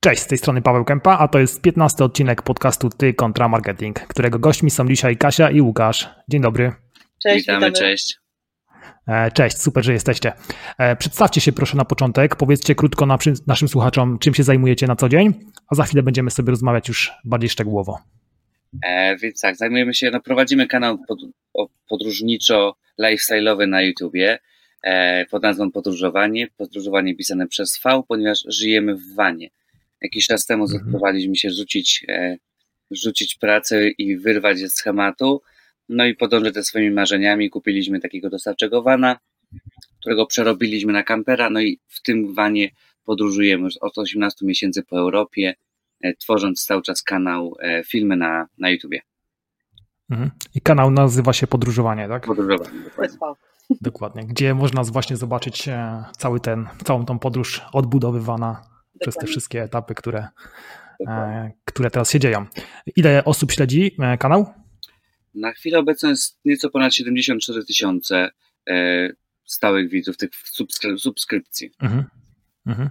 Cześć, z tej strony Paweł Kępa, a to jest 15 odcinek podcastu Ty kontra Marketing, którego gośćmi są dzisiaj Kasia i Łukasz. Dzień dobry. Cześć, witamy, witamy. cześć. E, cześć, super, że jesteście. E, przedstawcie się proszę na początek, powiedzcie krótko naszym słuchaczom, czym się zajmujecie na co dzień, a za chwilę będziemy sobie rozmawiać już bardziej szczegółowo. E, więc tak, zajmujemy się, no prowadzimy kanał pod, podróżniczo-lifestyle'owy na YouTubie pod nazwą Podróżowanie. Podróżowanie pisane przez V, ponieważ żyjemy w wanie. Jakiś czas temu mhm. zdecydowaliśmy się rzucić, e, rzucić pracę i wyrwać ze schematu, no i podążyć ze swoimi marzeniami. Kupiliśmy takiego dostawczego wana, którego przerobiliśmy na kampera, no i w tym wanie podróżujemy już od 18 miesięcy po Europie, e, tworząc cały czas kanał, e, filmy na, na YouTubie. Mhm. I kanał nazywa się Podróżowanie, tak? Podróżowanie, dokładnie. Dokładnie, gdzie można właśnie zobaczyć cały ten, całą tą podróż odbudowywana przez te wszystkie etapy, które, e, które teraz się dzieją. Ile osób śledzi e, kanał? Na chwilę obecną jest nieco ponad 74 tysiące e, stałych widzów, tych subskry subskrypcji. Mhm. Mhm.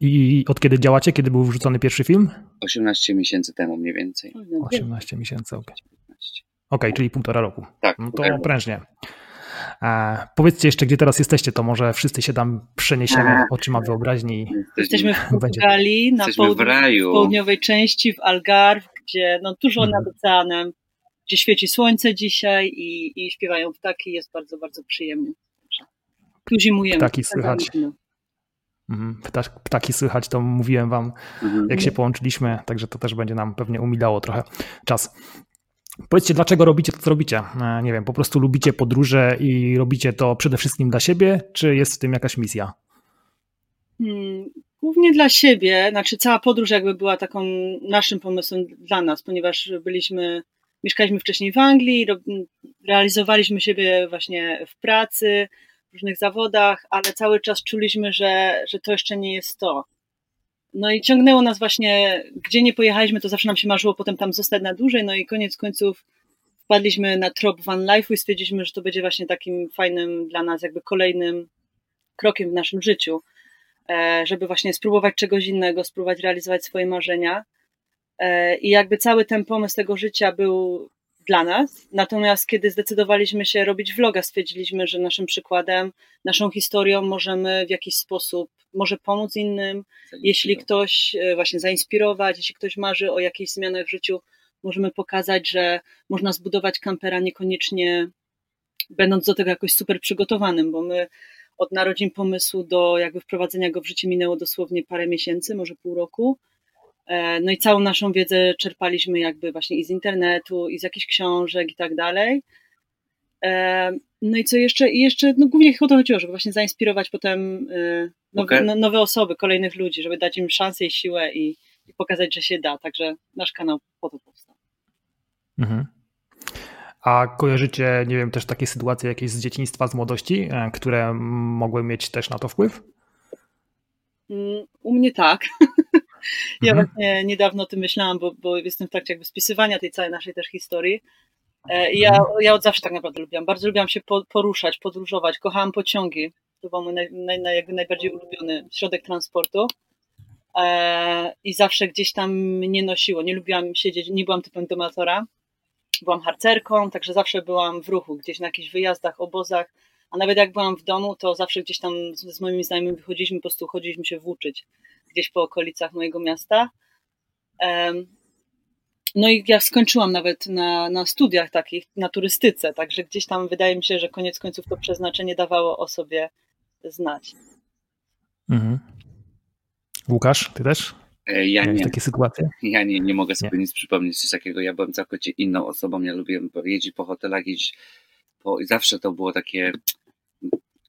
I od kiedy działacie? Kiedy był wrzucony pierwszy film? 18 miesięcy temu mniej więcej. 18 miesięcy, okej. Okay. Okej, okay, czyli półtora roku. Tak. No to prężnie. E, powiedzcie jeszcze, gdzie teraz jesteście, to może wszyscy się tam przeniesiemy oczyma wyobraźni. Jesteśmy w Portugalii, na południ- w południowej części, w Algarve, gdzie no, tuż nad mhm. oceanem, gdzie świeci słońce dzisiaj i, i śpiewają ptaki, jest bardzo, bardzo przyjemnie. Tu zimujemy. Ptaki słychać. Mhm. Ptaki słychać, to mówiłem wam, mhm. jak się połączyliśmy, także to też będzie nam pewnie umilało trochę czas. Powiedzcie, dlaczego robicie to, co robicie? E, nie wiem, po prostu lubicie podróże i robicie to przede wszystkim dla siebie, czy jest w tym jakaś misja? Hmm, głównie dla siebie, znaczy cała podróż jakby była taką naszym pomysłem dla nas, ponieważ byliśmy, mieszkaliśmy wcześniej w Anglii, realizowaliśmy siebie właśnie w pracy, w różnych zawodach, ale cały czas czuliśmy, że, że to jeszcze nie jest to. No i ciągnęło nas właśnie, gdzie nie pojechaliśmy, to zawsze nam się marzyło potem tam zostać na dłużej, no i koniec końców wpadliśmy na trop Van Life'u i stwierdziliśmy, że to będzie właśnie takim fajnym dla nas jakby kolejnym krokiem w naszym życiu, e, żeby właśnie spróbować czegoś innego, spróbować realizować swoje marzenia. E, I jakby cały ten pomysł tego życia był dla nas. Natomiast kiedy zdecydowaliśmy się robić vloga, stwierdziliśmy, że naszym przykładem, naszą historią możemy w jakiś sposób może pomóc innym, jeśli ktoś e, właśnie zainspirować, jeśli ktoś marzy o jakichś zmianach w życiu, możemy pokazać, że można zbudować kampera niekoniecznie będąc do tego jakoś super przygotowanym, bo my od narodzin pomysłu do jakby wprowadzenia go w życie minęło dosłownie parę miesięcy, może pół roku. E, no i całą naszą wiedzę czerpaliśmy jakby właśnie i z internetu, i z jakichś książek i tak dalej. E, no i co jeszcze? I jeszcze, no głównie o to chodziło, żeby właśnie zainspirować potem e, nowe, okay. No, nowe osoby, kolejnych ludzi, żeby dać im szansę i siłę i, i pokazać, że się da. Także nasz kanał po to powstał. Mhm. A kojarzycie, nie wiem, też takie sytuacje jakieś z dzieciństwa, z młodości, które mogły mieć też na to wpływ? Mm, u mnie tak. Ja mhm. właśnie niedawno o tym myślałam, bo, bo jestem w trakcie jakby spisywania tej całej naszej też historii. E, ja, mhm. ja od zawsze tak naprawdę lubiłam. Bardzo lubiłam się poruszać, podróżować. Kochałam pociągi. To był mój naj, naj, jakby najbardziej ulubiony środek transportu. E, I zawsze gdzieś tam mnie nosiło. Nie lubiłam siedzieć, nie byłam typem domatora. Byłam harcerką, także zawsze byłam w ruchu, gdzieś na jakichś wyjazdach, obozach. A nawet jak byłam w domu, to zawsze gdzieś tam z, z moimi znajomymi wychodziliśmy, po prostu chodziliśmy się włóczyć gdzieś po okolicach mojego miasta. No i ja skończyłam nawet na, na studiach takich, na turystyce, także gdzieś tam wydaje mi się, że koniec końców to przeznaczenie dawało o sobie znać. Mhm. Łukasz, ty też? E, ja nie. takie sytuacje? Ja nie, nie mogę sobie nie. nic przypomnieć coś takiego. Ja byłem całkowicie inną osobą. Ja lubiłem jeździć po hotelach, jeździć po... I zawsze to było takie...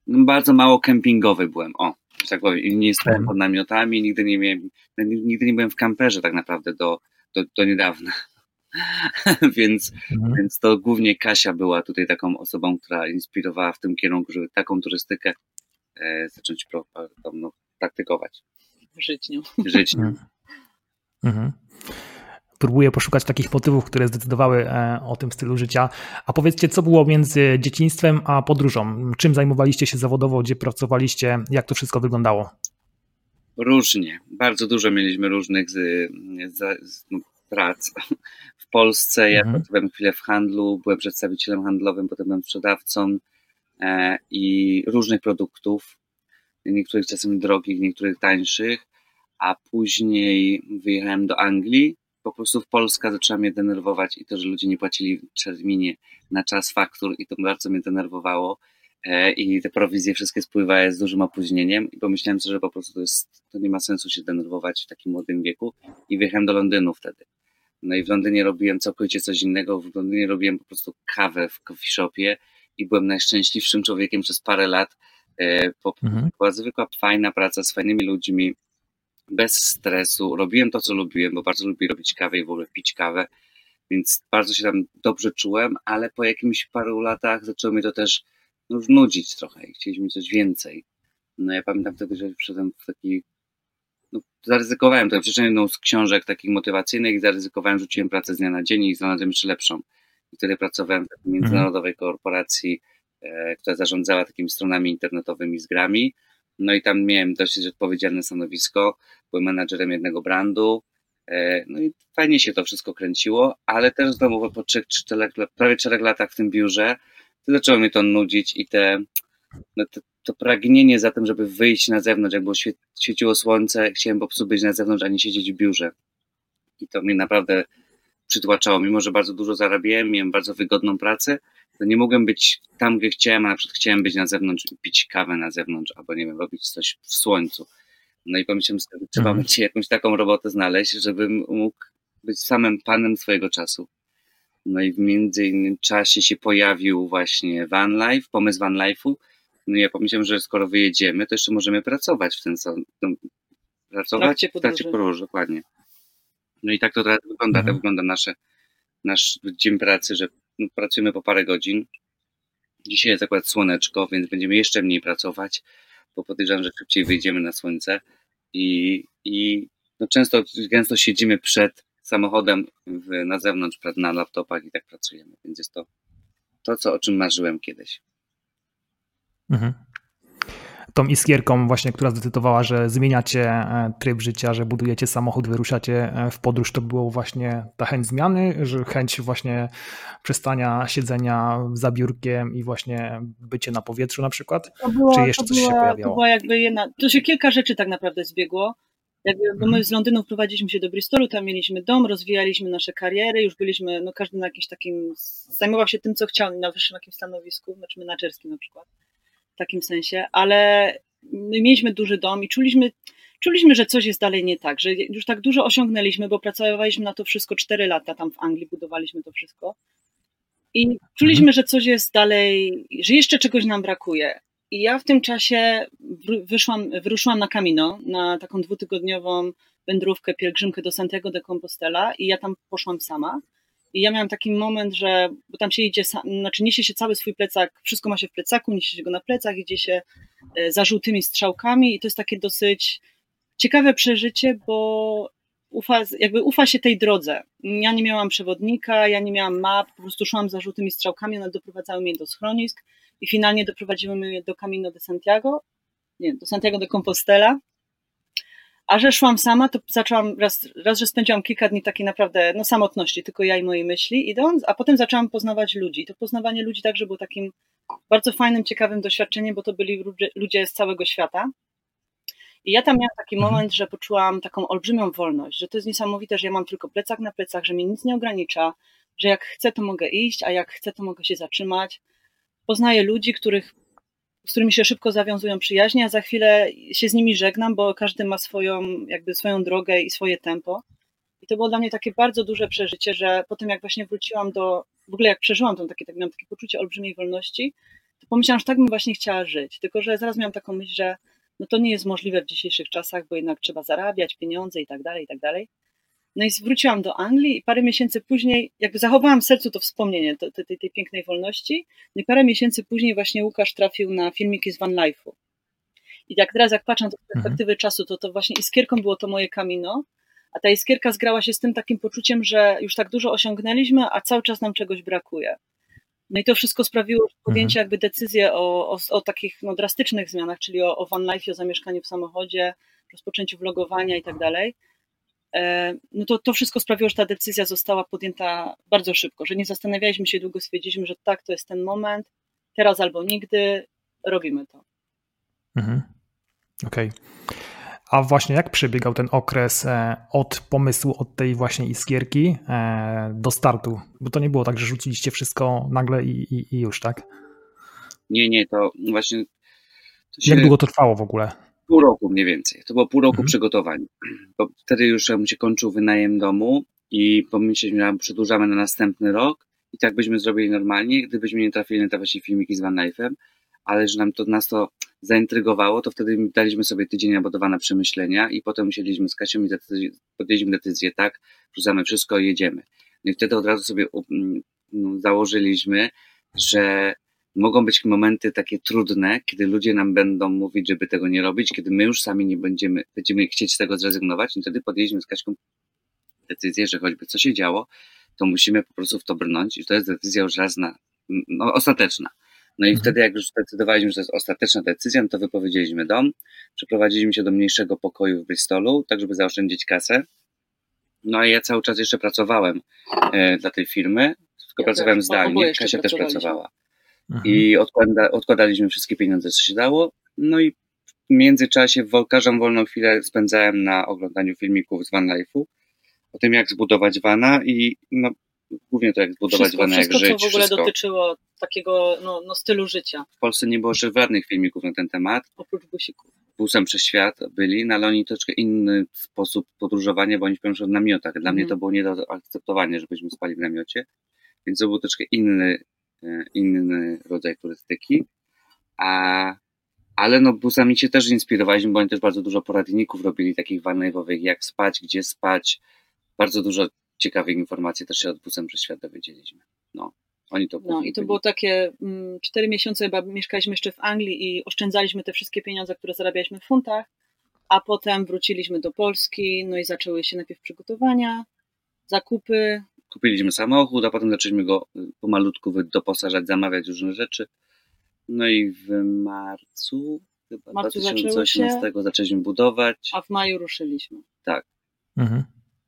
Bardzo mało kempingowy byłem. O, że tak powiem, nie stałem pod namiotami, nigdy nie miałem, nigdy nie byłem w kamperze tak naprawdę do, do, do niedawna. więc, mhm. więc to głównie Kasia była tutaj taką osobą, która inspirowała w tym kierunku, żeby taką turystykę e, zacząć pro, no, praktykować. Żyć nią. Żyć nią. Mhm. Próbuję poszukać takich motywów, które zdecydowały e, o tym stylu życia. A powiedzcie, co było między dzieciństwem a podróżą? Czym zajmowaliście się zawodowo, gdzie pracowaliście, jak to wszystko wyglądało? Różnie. Bardzo dużo mieliśmy różnych z, z, z, prac. W Polsce ja mhm. pracowałem chwilę w handlu, byłem przedstawicielem handlowym, potem byłem sprzedawcą e, i różnych produktów, niektórych czasem drogich, niektórych tańszych, a później wyjechałem do Anglii. Po prostu w Polska zaczęła mnie denerwować i to, że ludzie nie płacili w terminie na czas faktur i to bardzo mnie denerwowało e, i te prowizje wszystkie spływały z dużym opóźnieniem i pomyślałem sobie, że po prostu to, jest, to nie ma sensu się denerwować w takim młodym wieku i wyjechałem do Londynu wtedy. No i w Londynie robiłem całkowicie coś innego. W Londynie robiłem po prostu kawę w coffee shopie i byłem najszczęśliwszym człowiekiem przez parę lat. E, po, mhm. Była zwykła, fajna praca z fajnymi ludźmi, bez stresu. Robiłem to, co lubiłem, bo bardzo lubię robić kawę i w ogóle pić kawę, więc bardzo się tam dobrze czułem, ale po jakimś paru latach zaczęło mnie to też no, nudzić trochę i chcieliśmy coś więcej. No ja pamiętam wtedy, że wszedłem w taki no, zaryzykowałem to. Przeczytałem jedną z książek takich motywacyjnych i zaryzykowałem, rzuciłem pracę z dnia na dzień i znalazłem jeszcze lepszą. I wtedy pracowałem w takiej mhm. międzynarodowej korporacji, e, która zarządzała takimi stronami internetowymi z grami. No i tam miałem dosyć odpowiedzialne stanowisko, byłem menadżerem jednego brandu. E, no i fajnie się to wszystko kręciło, ale też znowu po 3, 4, prawie 4 latach w tym biurze to zaczęło mnie to nudzić i te, no te to pragnienie za tym, żeby wyjść na zewnątrz, jak było świeciło słońce, chciałem po prostu być na zewnątrz, a nie siedzieć w biurze. I to mnie naprawdę przytłaczało. Mimo, że bardzo dużo zarabiałem, miałem bardzo wygodną pracę, to nie mogłem być tam, gdzie chciałem, a na przykład chciałem być na zewnątrz i pić kawę na zewnątrz, albo nie wiem, robić coś w słońcu. No i pomyślałem sobie, trzeba mhm. jakąś taką robotę znaleźć, żebym mógł być samym panem swojego czasu. No i w międzyczasie się pojawił właśnie Van Life, pomysł Van Life'u, no ja pomyślałem, że skoro wyjedziemy, to jeszcze możemy pracować w ten sam, no, pracować w trakcie podróży, dokładnie. No i tak to teraz wygląda, mhm. tak wygląda nasze, nasz dzień pracy, że no, pracujemy po parę godzin. Dzisiaj jest akurat słoneczko, więc będziemy jeszcze mniej pracować, bo podejrzewam, że szybciej wyjdziemy na słońce i, i no często, gęsto siedzimy przed samochodem w, na zewnątrz, na laptopach i tak pracujemy, więc jest to to, co, o czym marzyłem kiedyś. Mhm. Tą iskierką właśnie, która zdecydowała, że zmieniacie e, tryb życia, że budujecie samochód, wyruszacie e, w podróż, to było właśnie ta chęć zmiany, że chęć właśnie przestania siedzenia za biurkiem i właśnie bycie na powietrzu na przykład? Było, Czy jeszcze coś była, się pojawiało? To była jakby jedna, to się kilka rzeczy tak naprawdę zbiegło. Jakby, bo my mhm. z Londynu wprowadziliśmy się do Bristolu, tam mieliśmy dom, rozwijaliśmy nasze kariery, już byliśmy, no każdy na jakimś takim, zajmował się tym, co chciał, na wyższym jakimś stanowisku, znaczy menadżerskim na przykład w takim sensie, ale my mieliśmy duży dom i czuliśmy, czuliśmy, że coś jest dalej nie tak, że już tak dużo osiągnęliśmy, bo pracowaliśmy na to wszystko 4 lata tam w Anglii, budowaliśmy to wszystko. I czuliśmy, mhm. że coś jest dalej, że jeszcze czegoś nam brakuje. I ja w tym czasie wyszłam, wyruszyłam na Camino, na taką dwutygodniową wędrówkę, pielgrzymkę do Santiago de Compostela i ja tam poszłam sama. I ja miałam taki moment, że, bo tam się idzie, znaczy niesie się cały swój plecak, wszystko ma się w plecaku, niesie się go na plecach, idzie się e, za żółtymi strzałkami i to jest takie dosyć ciekawe przeżycie, bo ufa, jakby ufa się tej drodze. Ja nie miałam przewodnika, ja nie miałam map, po prostu szłam za żółtymi strzałkami, one doprowadzały mnie do schronisk i finalnie doprowadziły mnie do Camino de Santiago, nie, do Santiago de Compostela, a że szłam sama, to zaczęłam, raz, raz że spędziłam kilka dni takiej naprawdę no, samotności, tylko ja i moje myśli idąc, a potem zaczęłam poznawać ludzi. To poznawanie ludzi także było takim bardzo fajnym, ciekawym doświadczeniem, bo to byli ludzie z całego świata. I ja tam miałam taki mhm. moment, że poczułam taką olbrzymią wolność, że to jest niesamowite, że ja mam tylko plecak na plecach, że mnie nic nie ogranicza, że jak chcę, to mogę iść, a jak chcę, to mogę się zatrzymać. Poznaję ludzi, których z którymi się szybko zawiązują przyjaźnie, a za chwilę się z nimi żegnam, bo każdy ma swoją, jakby swoją drogę i swoje tempo. I to było dla mnie takie bardzo duże przeżycie, że potem jak właśnie wróciłam do, w ogóle jak przeżyłam to takie, tak miałam takie poczucie olbrzymiej wolności, to pomyślałam, że tak bym właśnie chciała żyć. Tylko, że zaraz miałam taką myśl, że no to nie jest możliwe w dzisiejszych czasach, bo jednak trzeba zarabiać pieniądze i tak dalej, i tak dalej. No i wróciłam do Anglii i parę miesięcy później, jakby zachowałam w sercu to wspomnienie tej, tej, tej pięknej wolności. No i parę miesięcy później właśnie Łukasz trafił na filmiki z Van Life'u. I jak teraz, jak patrzę z mhm. perspektywy mhm. czasu, to to właśnie iskierką było to moje kamino, A ta iskierka zgrała się z tym takim poczuciem, że już tak dużo osiągnęliśmy, a cały czas nam czegoś brakuje. No i to wszystko sprawiło, podjęcie mhm. jakby decyzję o, o, o takich no, drastycznych zmianach, czyli o, o van life, o zamieszkaniu w samochodzie, rozpoczęciu vlogowania i tak dalej, no to to wszystko sprawiło, że ta decyzja została podjęta bardzo szybko, że nie zastanawialiśmy się długo, stwierdziliśmy, że tak, to jest ten moment, teraz albo nigdy, robimy to. Mhm. Okej. Okay. A właśnie jak przebiegał ten okres e, od pomysłu, od tej właśnie iskierki e, do startu? Bo to nie było tak, że rzuciliście wszystko nagle i, i, i już, tak? Nie, nie, to właśnie. To się... Jak długo to trwało w ogóle? Pół roku mniej więcej. To było pół roku mhm. przygotowań. Bo wtedy już mi się kończył wynajem domu i pomyśleliśmy, że przedłużamy na następny rok i tak byśmy zrobili normalnie, gdybyśmy nie trafili na te właśnie filmiki z Van Life'em, ale że nam to, nas to zaintrygowało, to wtedy daliśmy sobie tydzień na przemyślenia i potem musieliśmy z Kasią i podjęliśmy decyzję, tak, wrzucamy wszystko i jedziemy. No i wtedy od razu sobie no, założyliśmy, że mogą być momenty takie trudne, kiedy ludzie nam będą mówić, żeby tego nie robić, kiedy my już sami nie będziemy, będziemy chcieć z tego zrezygnować, i wtedy podjęliśmy z Kaśką decyzję, że choćby co się działo, to musimy po prostu w to brnąć i to jest decyzja już raz na, no, ostateczna. No i mhm. wtedy, jak już zdecydowaliśmy, że to jest ostateczna decyzja, no to wypowiedzieliśmy dom, przeprowadziliśmy się do mniejszego pokoju w Bristolu, tak żeby zaoszczędzić kasę. No a ja cały czas jeszcze pracowałem e, dla tej firmy, tylko ja pracowałem też, zdalnie, Kasia też pracowała. Mhm. I odkłada, odkładaliśmy wszystkie pieniądze, co się dało. No i w międzyczasie w każdą wolną chwilę spędzałem na oglądaniu filmików z Van Life'u, o tym jak zbudować vana i no, głównie to jak zbudować wszystko, vana, jak żyć. Wszystko, co w ogóle wszystko. dotyczyło takiego no, no, stylu życia. W Polsce nie było jeszcze żadnych filmików na ten temat. Oprócz busików. Busem przez świat byli, no ale oni troszkę inny sposób podróżowania, bo oni śpią w namiotach. Dla mm. mnie mhm. to było nie do akceptowania, żebyśmy spali w namiocie, więc to był troszkę inny, inny rodzaj turystyki. A, ale no busami się też inspirowaliśmy, bo oni też bardzo dużo poradników robili, takich vanlive'owych, jak spać, gdzie spać. Bardzo dużo ciekawych informacji też się od busem przez świat dowiedzieliśmy. No. Oni to no i to było takie mm, cztery miesiące chyba mieszkaliśmy jeszcze w Anglii i oszczędzaliśmy te wszystkie pieniądze, które zarabialiśmy w funtach, a potem wróciliśmy do Polski, no i zaczęły się najpierw przygotowania, zakupy. Kupiliśmy samochód, a potem zaczęliśmy go y, pomalutku doposażać, zamawiać różne rzeczy. No i w marcu chyba marcu 2018 zaczęliśmy budować. A w maju ruszyliśmy. Tak. Mhm.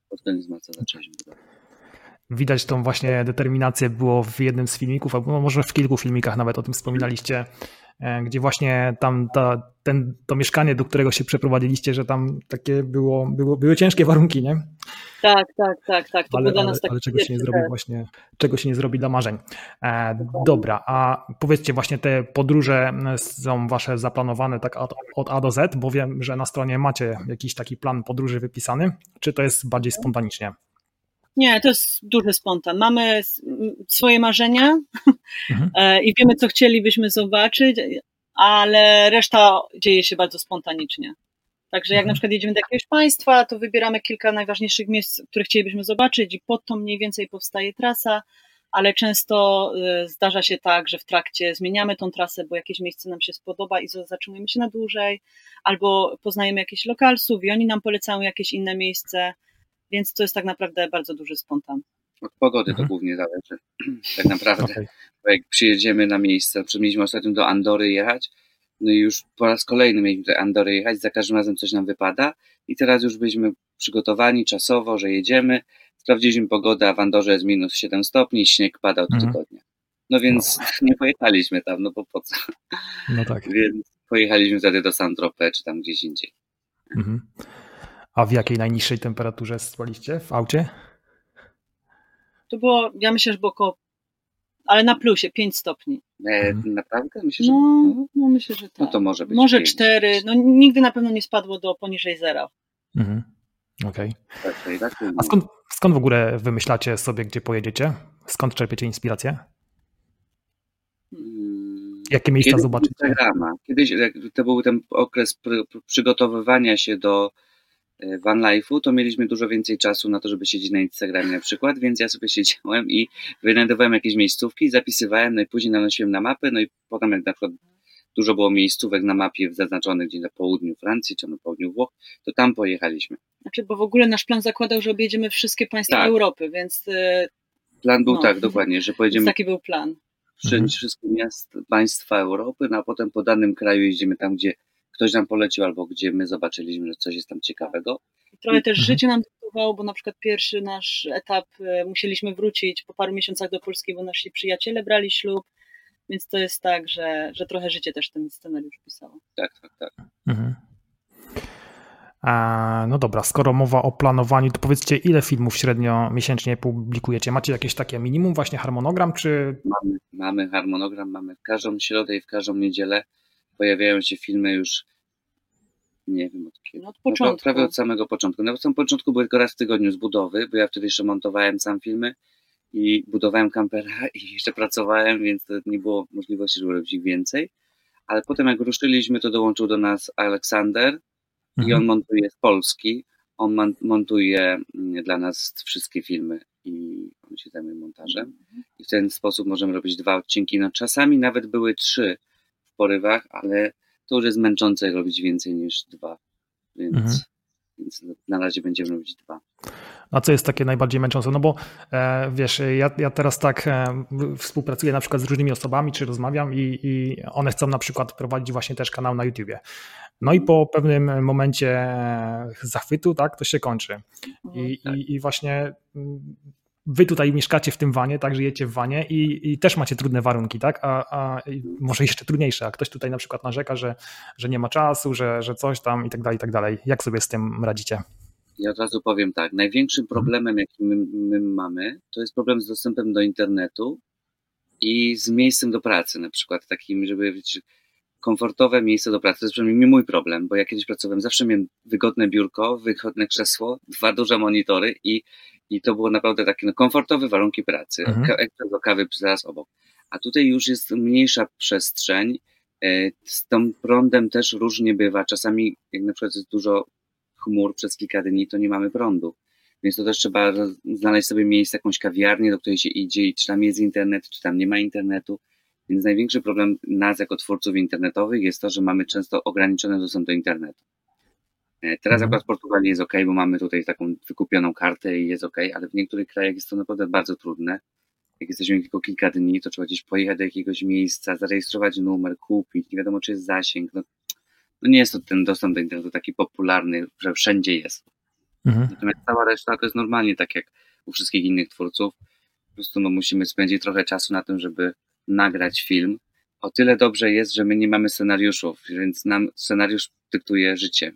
Pod koniec marca zaczęliśmy budować widać tą właśnie determinację było w jednym z filmików, albo może w kilku filmikach nawet o tym wspominaliście, gdzie właśnie tam ta, ten, to mieszkanie, do którego się przeprowadziliście, że tam takie było, było były ciężkie warunki, nie? Tak, tak, tak, tak. To ale, dla nas ale, ale czego się nie zrobi właśnie, czego się nie zrobi dla marzeń. E, dobra, a powiedzcie właśnie te podróże są wasze zaplanowane tak od A do Z, bo wiem, że na stronie macie jakiś taki plan podróży wypisany, czy to jest bardziej spontanicznie? Nie, to jest duży spontan. Mamy swoje marzenia mhm. E, i wiemy, co chcielibyśmy zobaczyć, ale reszta dzieje się bardzo spontanicznie. Także jak mhm. na przykład jedziemy do jakiegoś państwa, to wybieramy kilka najważniejszych miejsc, które chcielibyśmy zobaczyć i pod to mniej więcej powstaje trasa, ale często e, zdarza się tak, że w trakcie zmieniamy tą trasę, bo jakieś miejsce nam się spodoba i zatrzymujemy się na dłużej, albo poznajemy jakichś lokalsów i oni nam polecają jakieś inne miejsce więc to jest tak naprawdę bardzo duży spontan. Od pogody mhm. to głównie zależy, tak naprawdę. Okay. Bo jak przyjedziemy na miejsce, mieliśmy ostatnio do Andory jechać, no i już po raz kolejny mieliśmy do Andory jechać, za każdym razem coś nam wypada i teraz już byliśmy przygotowani czasowo, że jedziemy, sprawdziliśmy pogodę, a w Andorze jest minus 7 stopni, śnieg pada od mhm. tygodnia. No więc no. nie pojechaliśmy tam, no bo po co? No tak. Więc pojechaliśmy wtedy do Saint-Tropez, czy tam gdzieś indziej. Mhm. A w jakiej najniższej temperaturze spaliście w aucie? To było, ja myślę, że było około, ale na plusie, 5 stopni. E, mhm. Naprawdę? Myślę, że... No, no, myślę, że tak. No to może być Może 4, no nigdy na pewno nie spadło do poniżej zera. Mhm. Okej. Okay. Tak, A skąd, skąd w ogóle wymyślacie sobie, gdzie pojedziecie? Skąd czerpiecie inspirację? Hmm. Jakie miejsca Kiedyś zobaczycie? Instagrama. Kiedyś to był ten okres przygotowywania się do van life'u, to mieliśmy dużo więcej czasu na to, żeby siedzieć na Instagramie na przykład, więc ja sobie siedziałem i wynajdowałem jakieś miejscówki, zapisywałem, no i później nanosiłem na mapy, no i potem jak na przykład dużo było miejscówek na mapie zaznaczonych gdzie na południu Francji czy na południu Włoch, to tam pojechaliśmy. Znaczy, bo w ogóle nasz plan zakładał, że objedziemy wszystkie państwa tak. Europy, więc. E, plan był no, tak, dokładnie, że pojedziemy. Taki był plan. Wszędzie, mhm. wszystkie miasta, państwa Europy, no a potem po danym kraju jeździmy tam, gdzie ktoś nam polecił albo gdzie my zobaczyliśmy, że coś jest tam ciekawego. Trochę też mhm. życie nam dyktowało, bo na przykład pierwszy nasz etap e, musieliśmy wrócić po paru miesiącach do Polski, bo nasi przyjaciele brali ślub, więc to jest tak, że, że trochę życie też ten scenariusz pisało. Tak, tak, tak. Mhm. no dobra, skoro mowa o planowaniu, to powiedzcie, ile filmów średnio miesięcznie publikujecie? Macie jakieś takie minimum, właśnie harmonogram, czy... Mamy, mamy harmonogram, mamy w każdą środę i w każdą niedzielę pojawiają się filmy już nie wiem od kiedy. No od początku. No, prawie od samego początku. Na samym początku były tylko raz w tygodniu z budowy, bo ja wtedy jeszcze montowałem sam filmy i budowałem kampera i jeszcze pracowałem, więc to nie było możliwości, żeby robić ich więcej. Ale potem jak ruszyliśmy, to dołączył do nas Aleksander mhm. i on montuje z Polski. On montuje mm, dla nas wszystkie filmy i on się zajmuje montażem. Mhm. I w ten sposób możemy robić dwa odcinki. No czasami nawet były trzy porywach, ale to już jest męczące robić więcej niż dwa. Więc, mhm. więc na razie będziemy robić dwa. A co jest takie najbardziej męczące? No bo e, wiesz, ja, ja teraz tak e, współpracuję na przykład z różnymi osobami, czy rozmawiam i, i one chcą na przykład prowadzić właśnie też kanał na YouTubie. No i po pewnym momencie zachwytu, tak, to się kończy. I, tak. i, i właśnie mm, wy tutaj mieszkacie w tym wanie, tak, żyjecie w wanie i, i też macie trudne warunki, tak, a, a może jeszcze trudniejsze, a ktoś tutaj na przykład narzeka, że, że nie ma czasu, że, że coś tam i tak dalej, i tak dalej. Jak sobie z tym radzicie? Ja od razu powiem tak, największym problemem, jaki my, my mamy, to jest problem z dostępem do internetu i z miejscem do pracy, na przykład takim, żeby komfortowe miejsce do pracy. To jest przynajmniej mój problem, bo ja kiedyś pracowałem, zawsze miałem wygodne biurko, wygodne krzesło, dwa duże monitory i, i to było naprawdę takie no, komfortowe warunki pracy. Mhm. do kawy zaraz obok. A tutaj już jest mniejsza przestrzeń. E, z tym prądem też różnie bywa. Czasami, jak na przykład jest dużo chmur przez kilka dni, to nie mamy prądu. Więc to też trzeba znaleźć sobie miejsce, jakąś kawiarnię, do której się idzie i czy tam jest internet, czy tam nie ma internetu. Więc największy problem nas jako twórców internetowych jest to, że mamy często ograniczony dostęp do internetu. E, teraz mhm. akurat w Portugalii jest ok, bo mamy tutaj taką wykupioną kartę i jest ok, ale w niektórych krajach jest to naprawdę bardzo trudne. Jak jesteśmy tylko kilka dni, to trzeba gdzieś pojechać do jakiegoś miejsca, zarejestrować numer, kupić, nie wiadomo czy jest zasięg. No, no nie jest to ten dostęp do internetu taki popularny, że wszędzie jest. Mhm. Natomiast cała reszta to jest normalnie tak jak u wszystkich innych twórców. Po prostu no, musimy spędzić trochę czasu na tym, żeby nagrać film. O tyle dobrze jest, że my nie mamy scenariuszów, więc nam scenariusz dyktuje życie.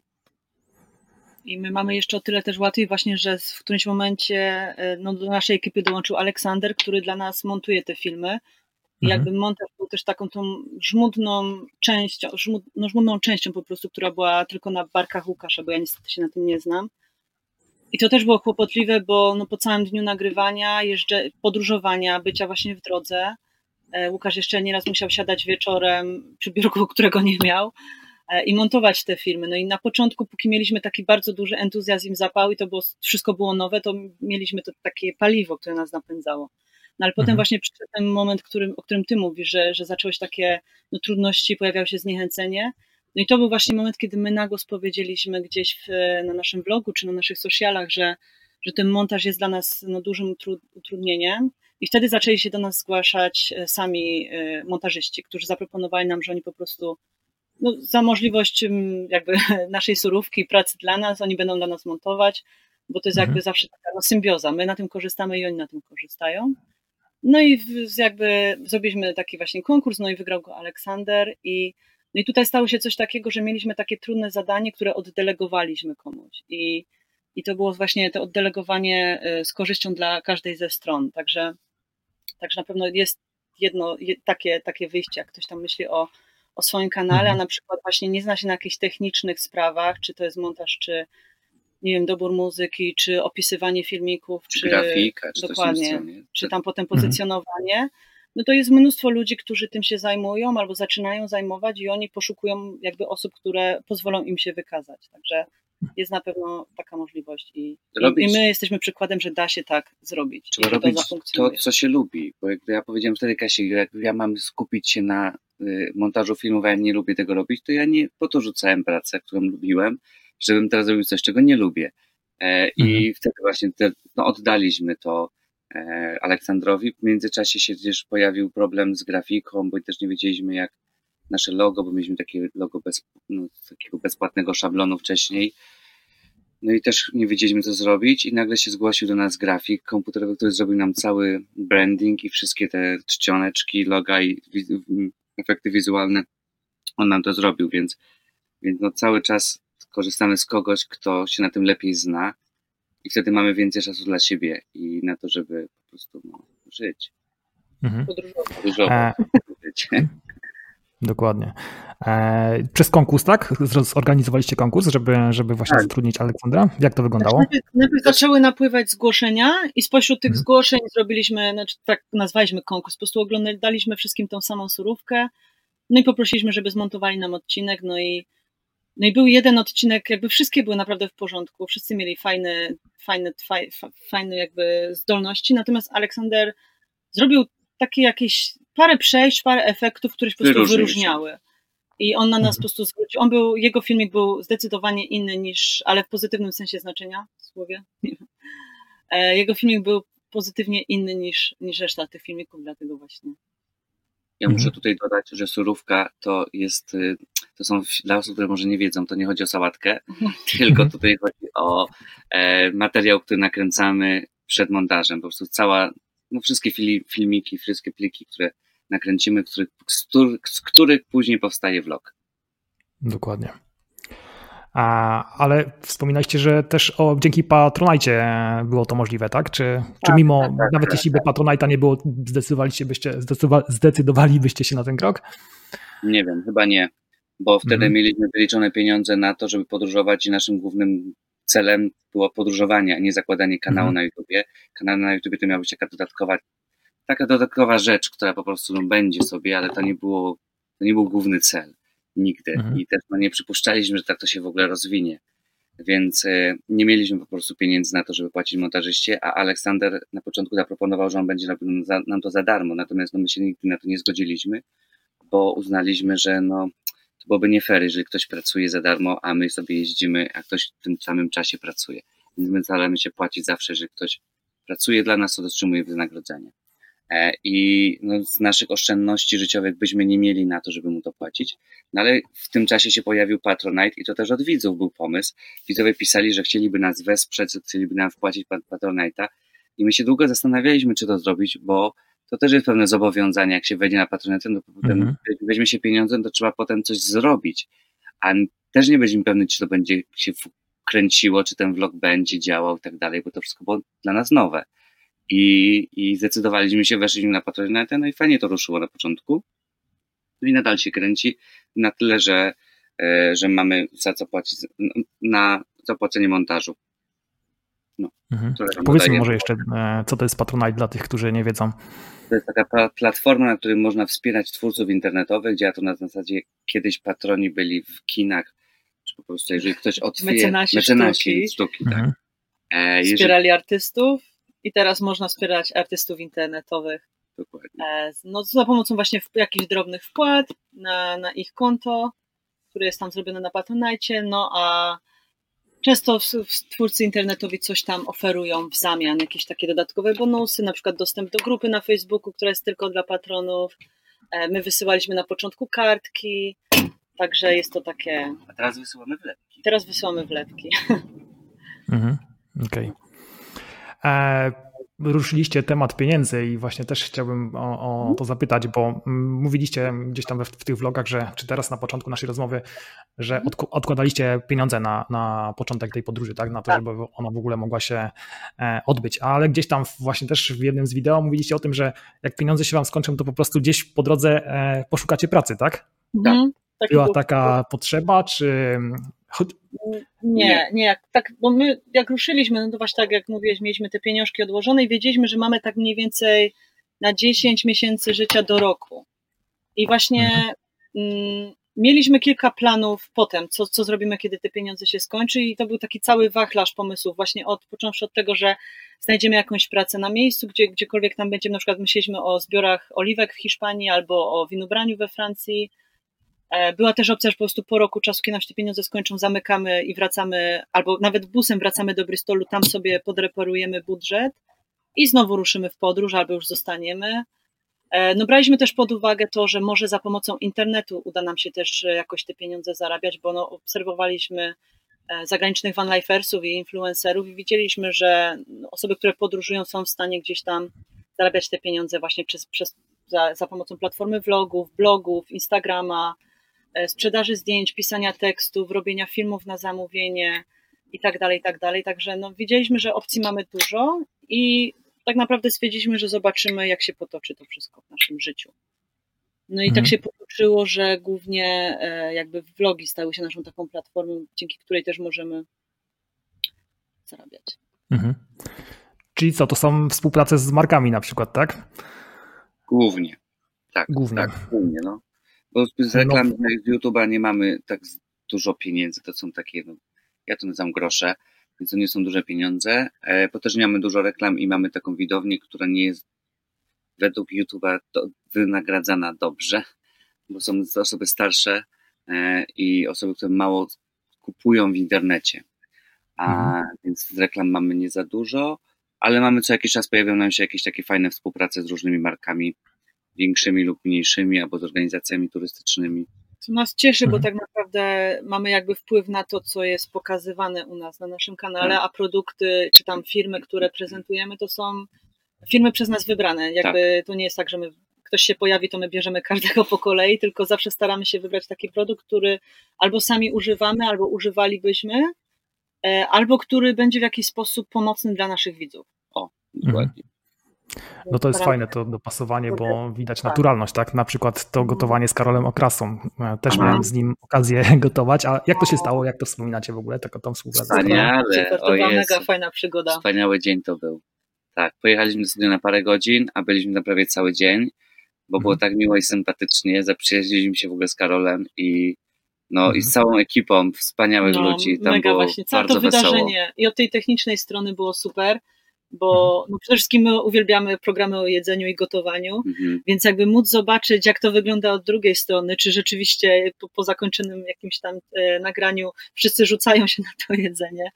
I my mamy jeszcze o tyle też łatwiej właśnie, że w którymś momencie e, no, do naszej ekipy dołączył Aleksander, który dla nas montuje te filmy. I mhm. jakby montaż był też taką tą żmudną częścią, żmud, no, żmudną częścią po prostu, która była tylko na barkach Łukasza, bo ja niestety się na tym nie znam. I to też było kłopotliwe, bo no, po całym dniu nagrywania, jeżdżę, podróżowania, bycia właśnie w drodze, Łukasz jeszcze nieraz musiał siadać wieczorem przy biurku, którego nie miał e, i montować te filmy. No i na początku, póki mieliśmy taki bardzo duży entuzjazm, zapał i to było, wszystko było nowe, to mieliśmy to takie paliwo, które nas napędzało. No ale potem mhm. właśnie przyszedł ten moment, którym, o którym ty mówisz, że, że zaczęłeś takie no, trudności, pojawiało się zniechęcenie. No i to był właśnie moment, kiedy my nagło powiedzieliśmy gdzieś w, na naszym blogu czy na naszych socialach, że, że ten montaż jest dla nas no, dużym utrudnieniem i wtedy zaczęli się do nas zgłaszać e, sami e, montażyści, którzy zaproponowali nam, że oni po prostu no, za możliwość jakby naszej surówki, pracy dla nas, oni będą dla nas montować, bo to jest mhm. jakby zawsze taka no, symbioza. My na tym korzystamy i oni na tym korzystają. No i jakby zrobiliśmy taki właśnie konkurs, no i wygrał go Aleksander i, no i tutaj stało się coś takiego, że mieliśmy takie trudne zadanie, które oddelegowaliśmy komuś i, i to było właśnie to oddelegowanie e, z korzyścią dla każdej ze stron, także Także na pewno jest jedno takie, takie wyjście, jak ktoś tam myśli o, o swoim kanale, a mhm. na przykład właśnie nie zna się na jakichś technicznych sprawach, czy to jest montaż, czy nie wiem, dobór muzyki, czy opisywanie filmików, czy, czy grafika, czy dokładnie, czy tam potem mhm. pozycjonowanie, no to jest mnóstwo ludzi, którzy tym się zajmują albo zaczynają zajmować i oni poszukują jakby osób, które pozwolą im się wykazać. Także jest na pewno taka możliwość i, robić, i my jesteśmy przykładem, że da się tak zrobić. Trzeba robić to, to, co się lubi, bo jak ja powiedziałem wtedy Kasi, jak ja mam skupić się na y, montażu filmów, a ja nie lubię tego robić, to ja nie po to rzucałem pracę, którą lubiłem, żebym teraz robił coś, czego nie lubię. E, I mhm. wtedy właśnie te, no, oddaliśmy to e, Aleksandrowi. W międzyczasie się też pojawił problem z grafiką, bo też nie wiedzieliśmy, jak nasze logo, bo mieliśmy takie logo bez, no, takiego bezpłatnego szablonu wcześniej. No i też nie wiedzieliśmy, co zrobić, i nagle się zgłosił do nas grafik komputerowy, który zrobił nam cały branding i wszystkie te czcioneczki, loga i efekty wizualne. On nam to zrobił, więc, więc no cały czas korzystamy z kogoś, kto się na tym lepiej zna, i wtedy mamy więcej czasu dla siebie i na to, żeby po prostu no, żyć. Mhm. Podróżować. Podróżować. Dokładnie. E, przez konkurs, tak? Zorganizowaliście konkurs, żeby, żeby właśnie tak. zatrudnić Aleksandra? Jak to wyglądało? Znaczy, najpierw, najpierw zaczęły napływać zgłoszenia i spośród tych mhm. zgłoszeń zrobiliśmy, znaczy tak nazwaliśmy konkurs, po prostu oglądaliśmy wszystkim tą samą surówkę, no i poprosiliśmy, żeby zmontowali nam odcinek, no i, no i był jeden odcinek, jakby wszystkie były naprawdę w porządku, wszyscy mieli fajne, fajne, fajne jakby zdolności, natomiast Aleksander zrobił takie jakieś parę przejść, parę efektów, które się po prostu wyróżniały. I on na nas mhm. po prostu zwrócił. On był, jego filmik był zdecydowanie inny niż, ale w pozytywnym sensie znaczenia w słowie. E, jego filmik był pozytywnie inny niż, niż reszta tych filmików, dlatego właśnie. Ja muszę mhm. tutaj dodać, że surówka to jest, y, to są dla osób, które może nie wiedzą, to nie chodzi o sałatkę, tylko tutaj chodzi o e, materiał, który nakręcamy przed montażem. Po prostu cała, no wszystkie filmiki, wszystkie pliki, które nakręcimy, który, z, których, z których później powstaje vlog. Dokładnie. A, ale wspominaliście, że też o, dzięki Patronite było to możliwe, tak? Czy, tak, czy mimo, tak, tak, nawet tak, jeśli by tak. Patronite'a nie było, zdecydowaliście byście, zdecydowalibyście się na ten krok? Nie wiem, chyba nie, bo wtedy mhm. mieliśmy wyliczone pieniądze na to, żeby podróżować i naszym głównym celem było podróżowanie, a nie zakładanie kanału mhm. na YouTubie. Kanał na YouTubie to miała być taka dodatkowa taka dodatkowa rzecz, która po prostu no, będzie sobie, ale to nie było, to nie był główny cel nigdy mhm. i też no, nie przypuszczaliśmy, że tak to się w ogóle rozwinie. Więc e, nie mieliśmy po prostu pieniędzy na to, żeby płacić montażyście, a Aleksander na początku zaproponował, że on będzie robił nam to za darmo, natomiast no, my się nigdy na to nie zgodziliśmy, bo uznaliśmy, że no, to byłoby nie fair, jeżeli ktoś pracuje za darmo, a my sobie jeździmy, a ktoś w tym samym czasie pracuje. Więc my staramy się płacić zawsze, że ktoś pracuje dla nas, to otrzymuje wynagrodzenie. E, i no, z naszych oszczędności życiowych byśmy nie mieli na to, żeby mu to płacić. No ale w tym czasie się pojawił Patronite i to też od widzów był pomysł. Widzowie pisali, że chcieliby nas wesprzeć, chcieliby nam wpłacić Patronite'a i my się długo zastanawialiśmy, czy to zrobić, bo to też jest pewne zobowiązanie, jak się wejdzie na Patronite, to potem mhm. weźmie się pieniądze, to trzeba potem coś zrobić, a też nie będziemy pewni, czy to będzie się kręciło, czy ten vlog będzie działał i tak dalej, bo to wszystko było dla nas nowe. I, I zdecydowaliśmy się, weszliśmy na Patronite, no i fajnie to ruszyło na początku. No i nadal się kręci na tyle, że, e, że mamy za co płacić, na zapłacenie montażu. No, mhm. Powiedzmy może jeszcze, e, co to jest Patronite dla tych, którzy nie wiedzą. To jest taka platforma, na której można wspierać twórców internetowych. Działa to na zasadzie, kiedyś patroni byli w kinach, czy po prostu jeżeli ktoś otwiera... Mecenasi, mecenasi sztuki. sztuki tak. mhm. tak. E, jeżeli... Wspierali artystów i teraz można wspierać artystów internetowych. Dokładnie. No, za pomocą właśnie jakichś drobnych wpłat na, na ich konto, które jest tam zrobione na Patronite, no a często twórcy internetowi coś tam oferują w zamian, jakieś takie dodatkowe bonusy, na przykład dostęp do grupy na Facebooku, która jest tylko dla patronów. E, my wysyłaliśmy na początku kartki, także jest to takie. A teraz wysyłamy wlepki. Teraz wysyłamy wlepki. Mhm, okej. Okay. E, ruszyliście temat pieniędzy i właśnie też chciałbym o, o to zapytać, bo mm, mówiliście gdzieś tam w, w, tych vlogach, że czy teraz na początku naszej rozmowy, że od, odkładaliście pieniądze na, na początek tej podróży, tak? Na to, tak. żeby ona w ogóle mogła się e, odbyć. Ale gdzieś tam właśnie też w jednym z wideo mówiliście o tym, że jak pieniądze się wam skończą, to po prostu gdzieś po drodze e, poszukacie pracy, tak? Mhm. Tak. Była taka potrzeba, czy nie, nie, jak, tak, bo my jak ruszyliśmy, no to właśnie tak jak mówiłeś, mieliśmy te pieniążki odłożone i wiedzieliśmy, że mamy tak mniej więcej na 10 miesięcy życia do roku. I właśnie mhm. mm, mieliśmy kilka planów potem, co, co zrobimy, kiedy te pieniądze się skończy i to był taki cały wachlarz pomysłów, właśnie od, począwszy od tego, że znajdziemy jakąś pracę na miejscu, gdzie, gdziekolwiek tam będziemy, na przykład myśleliśmy o zbiorach oliwek w Hiszpanii albo o winobraniu we Francji, była też opcja, że po prostu po roku czasu, kiedy nam się te pieniądze skończą, zamykamy i wracamy, albo nawet busem wracamy do Bristolu, tam sobie podreperujemy budżet i znowu ruszymy w podróż, albo już zostaniemy. E, no braliśmy też pod uwagę to, że może za pomocą internetu uda nam się też e, jakoś te pieniądze zarabiać, bo no, obserwowaliśmy e, zagranicznych vanlifersów i influencerów i widzieliśmy, że osoby, które podróżują są w stanie gdzieś tam zarabiać te pieniądze właśnie przez, przez, za, za pomocą platformy vlogów, blogów, Instagrama, sprzedaży zdjęć, pisania tekstów, robienia filmów na zamówienie i tak dalej, i tak dalej. Także no, widzieliśmy, że opcji mamy dużo i tak naprawdę stwierdziliśmy, że zobaczymy, jak się potoczy to wszystko w naszym życiu. No i tak mhm. tak się potoczyło, że głównie e, jakby vlogi stały się naszą taką platformą, dzięki której też możemy zarabiać. Mhm. Czyli co, to są współprace z markami na przykład, tak? Głównie. Tak, głównie. Tak, głównie no. Bo z reklam no. z YouTube'a nie mamy tak dużo pieniędzy, to są takie, no, ja to nazywam grosze, więc to nie są duże pieniądze. E, bo też nie mamy dużo reklam i mamy taką widownię, która nie jest według YouTube'a wynagradzana dobrze, bo są osoby starsze e, i osoby, które mało kupują w internecie. A mhm. więc z reklam mamy nie za dużo, ale mamy co jakiś czas pojawiają nam się jakieś takie fajne współprace z różnymi markami, większymi lub mniejszymi, albo z organizacjami turystycznymi. Co nas cieszy, mhm. bo tak naprawdę mamy jakby wpływ na to, co jest pokazywane u nas na naszym kanale, tak. a produkty czy tam firmy, które prezentujemy, to są firmy przez nas wybrane. Jakby tak. to nie jest tak, że my ktoś się pojawi, to my bierzemy każdego po kolei, tylko zawsze staramy się wybrać taki produkt, który albo sami używamy, albo używalibyśmy, e, albo który będzie w jakiś sposób pomocny dla naszych widzów. O, dokładnie. Mhm. No to jest fajne to dopasowanie, bo widać tak. naturalność, tak? Na przykład to gotowanie z Karolem Okrasą. E, też miałem z nim okazję gotować. A jak to się stało? Jak to wspominacie w ogóle, taką tą współpracę? Wspaniale. To była mega fajna przygoda. Wspaniały dzień to był. Tak, pojechaliśmy sobie na parę godzin, a byliśmy na prawie cały dzień, bo było mhm. tak miło i sympatycznie. Zaprzyjaźniliśmy się w ogóle z Karolem i no i z mhm. całą ekipą wspaniałych no, ludzi. Tam mega było właśnie. Całe bardzo to wydarzenie wesoło. i od tej technicznej strony było super bo mhm. no przede wszystkim my uwielbiamy programy o jedzeniu i gotowaniu, mhm. więc jakby móc zobaczyć, jak to wygląda od drugiej strony, czy rzeczywiście po, po zakończonym jakimś tam e, nagraniu wszyscy rzucają się na to jedzenie,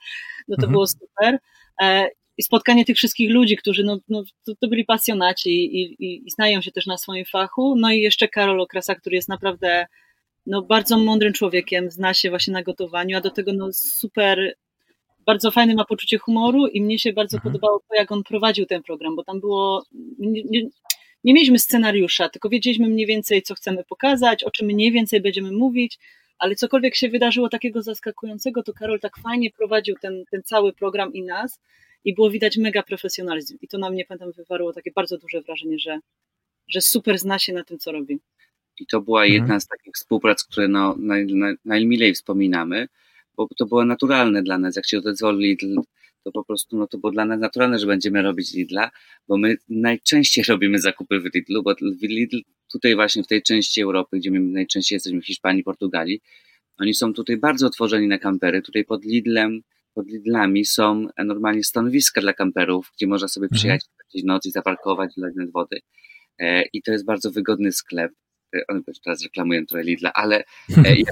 no to mhm. było super. E, I spotkanie tych wszystkich ludzi, którzy no, no to, to, byli pasjonaci i, i, i, znają się też na swoim fachu, no i jeszcze Karol Okrasa, który jest naprawdę no, bardzo mądrym człowiekiem, zna się właśnie na gotowaniu, a do tego no, super bardzo fajne ma poczucie humoru i mnie się bardzo mhm. podobało to, jak on prowadził ten program, bo tam było. Nie, nie, nie, mieliśmy scenariusza, tylko wiedzieliśmy mniej więcej, co chcemy pokazać, o czym mniej więcej będziemy mówić, ale cokolwiek się wydarzyło takiego zaskakującego, to Karol tak fajnie prowadził ten, ten cały program i nas i było widać mega profesjonalizm. I to na mnie, pamiętam, wywarło takie bardzo duże wrażenie, że, że super zna się na tym, co robi. I to była mhm. jedna z takich współprac, które no, naj, naj, najmilej wspominamy, bo to było naturalne dla nas. Jak się odezwał Lidl, to po prostu no, to było dla nas naturalne, że będziemy robić Lidla, bo my najczęściej robimy zakupy w Lidlu, bo Lidl tutaj właśnie w tej części Europy, gdzie my najczęściej jesteśmy w Hiszpanii, Portugalii, oni są tutaj bardzo otworzeni na kampery. Tutaj pod Lidlem, pod Lidlami są normalnie stanowiska dla kamperów, gdzie można sobie mhm. przyjechać mhm. noc i zaparkować dla wody. E, I to jest bardzo wygodny sklep. E, one teraz reklamują trochę Lidla, ale e, się,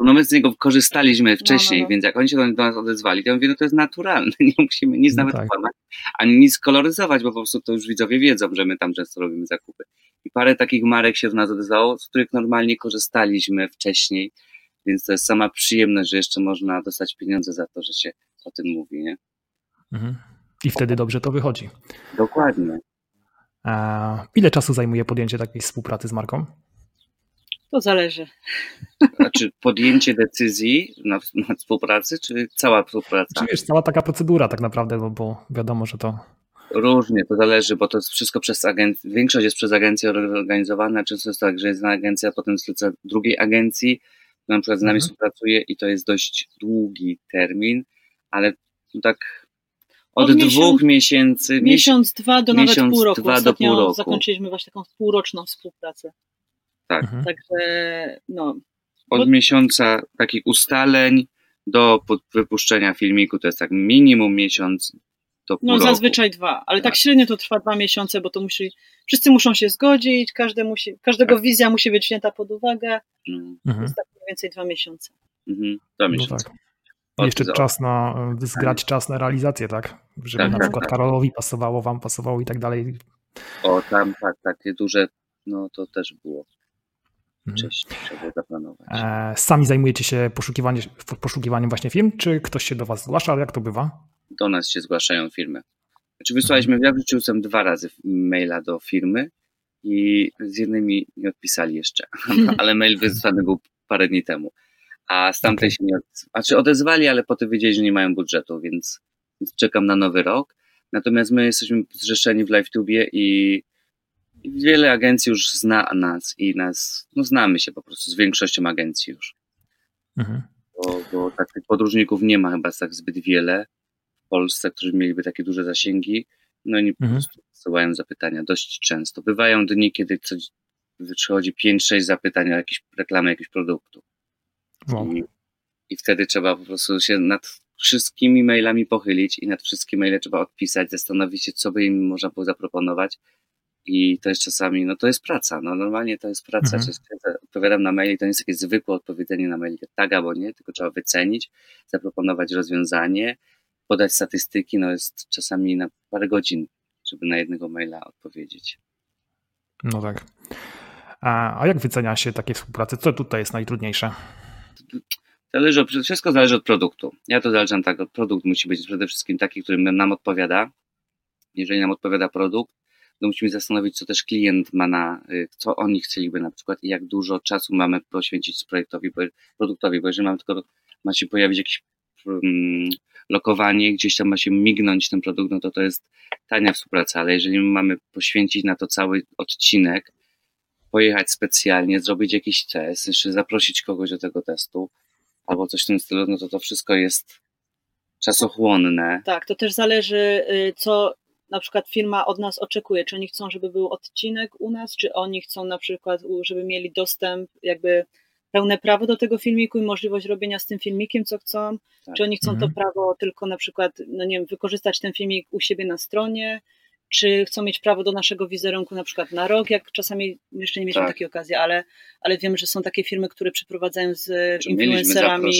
no my z niego korzystaliśmy wcześniej, no, no, no. więc jak oni się do nas odezwali, to ja mówię, no to jest naturalne, nie musimy nic no nawet tak. kłamać, ani nic koloryzować, bo po prostu to już widzowie wiedzą, że my tam często robimy zakupy. I parę takich marek się do nas odezwało, z których normalnie korzystaliśmy wcześniej, więc to jest sama przyjemność, że jeszcze można dostać pieniądze za to, że się o tym mówi, nie? Mhm. I wtedy dobrze to wychodzi. Dokładnie. A ile czasu zajmuje podjęcie takiej współpracy z marką? To zależy. Znaczy podjęcie decyzji na, na współpracy, czy cała współpraca? Czy wiesz, cała taka procedura tak naprawdę, no bo wiadomo, że to... Różnie, to zależy, bo to jest wszystko przez agencję, większość jest przez agencję organizowana, często jest tak, że jest jedna agencja, potem zleca drugiej agencji, na przykład z nami mhm. współpracuje i to jest dość długi termin, ale tak od, od dwóch miesięcy. Miesiąc, dwa do miesiąc, nawet pół roku. Dwa Ostatnio do pół roku. zakończyliśmy właśnie taką półroczną współpracę. Tak. Mhm. Także no, od miesiąca takich ustaleń do wypuszczenia filmiku to jest tak minimum miesiąc do pół No roku. zazwyczaj dwa, ale tak. tak średnio to trwa dwa miesiące, bo to musi, wszyscy muszą się zgodzić, każdy musi, każdego tak. wizja musi być wzięta pod uwagę. Mhm. To jest tak mniej więcej dwa miesiące. Mhm. Dwa miesiące. No tak. Od jeszcze czas na, zgrać czas na realizację, tak? Żeby tak, na tak, przykład tak. Karolowi pasowało, wam pasowało i tak dalej. O, tam tak, takie duże, no to też było. Mhm. Wcześniej trzeba zaplanować. E, sami zajmujecie się poszukiwaniem, poszukiwaniem właśnie firm, czy ktoś się do was zgłasza? Jak to bywa? Do nas się zgłaszają firmy. Znaczy wysłaliśmy, ja wrzuciłem dwa razy maila do firmy i z jednymi nie odpisali jeszcze, ale mail wysłany był parę dni temu a z tamtej okay. się nie odezwali. Znaczy odezwali, ale potem wiedzieli, że nie mają budżetu, więc, czekam na nowy rok. Natomiast my jesteśmy zrzeszeni w LiveTubie i, i wiele agencji już zna nas i nas, no znamy się po prostu z większością agencji już. Mhm. Bo, bo tak tych podróżników nie ma chyba tak zbyt wiele w Polsce, którzy mieliby takie duże zasięgi. No i mhm. po prostu wysyłają zapytania dość często. Bywają dni, kiedy coś, przychodzi 5-6 zapytań o jakieś reklamy jakiegoś produktu. Wow. I, I wtedy trzeba po prostu się nad wszystkimi mailami pochylić i nad wszystkie maile trzeba odpisać, zastanowić się, co by im można było zaproponować. I to jest czasami, no to jest praca. No normalnie to jest praca. Mhm. Odpowiadam na maili, to nie jest takie zwykłe odpowiedzenie na maili, tak albo nie, tylko trzeba wycenić, zaproponować rozwiązanie, podać statystyki. No jest czasami na parę godzin, żeby na jednego maila odpowiedzieć. No tak. A, jak wycenia się takie współpracy? Co tutaj jest najtrudniejsze? Zależy od, wszystko zależy od produktu. Ja to zależam tak, produkt musi być przede wszystkim taki, który nam odpowiada. Jeżeli nam odpowiada produkt, to musimy zastanowić, co też klient ma na, y, co oni chcieliby na przykład i jak dużo czasu mamy poświęcić projektowi, produktowi, bo jeżeli mamy tylko, ma się pojawić jakieś um, lokowanie, gdzieś tam ma się mignąć ten produkt, no to to jest tania współpraca, ale jeżeli mamy poświęcić na to cały odcinek, pojechać specjalnie, zrobić jakiś test, jeszcze zaprosić kogoś do tego testu, albo coś w tym stylu, no to to wszystko jest czasochłonne. Tak, to też zależy, y, co na przykład firma od nas oczekuje. Czy oni chcą, żeby był odcinek u nas, czy oni chcą na przykład, żeby mieli dostęp, jakby pełne prawo do tego filmiku i możliwość robienia z tym filmikiem, co chcą, tak. czy oni chcą mhm. to prawo tylko na przykład, no nie wiem, wykorzystać ten filmik u siebie na stronie, czy chcą mieć prawo do naszego wizerunku na przykład na rok, jak czasami jeszcze nie mieliśmy tak. takiej okazji, ale, ale wiem, że są takie firmy, które przeprowadzają z że influencerami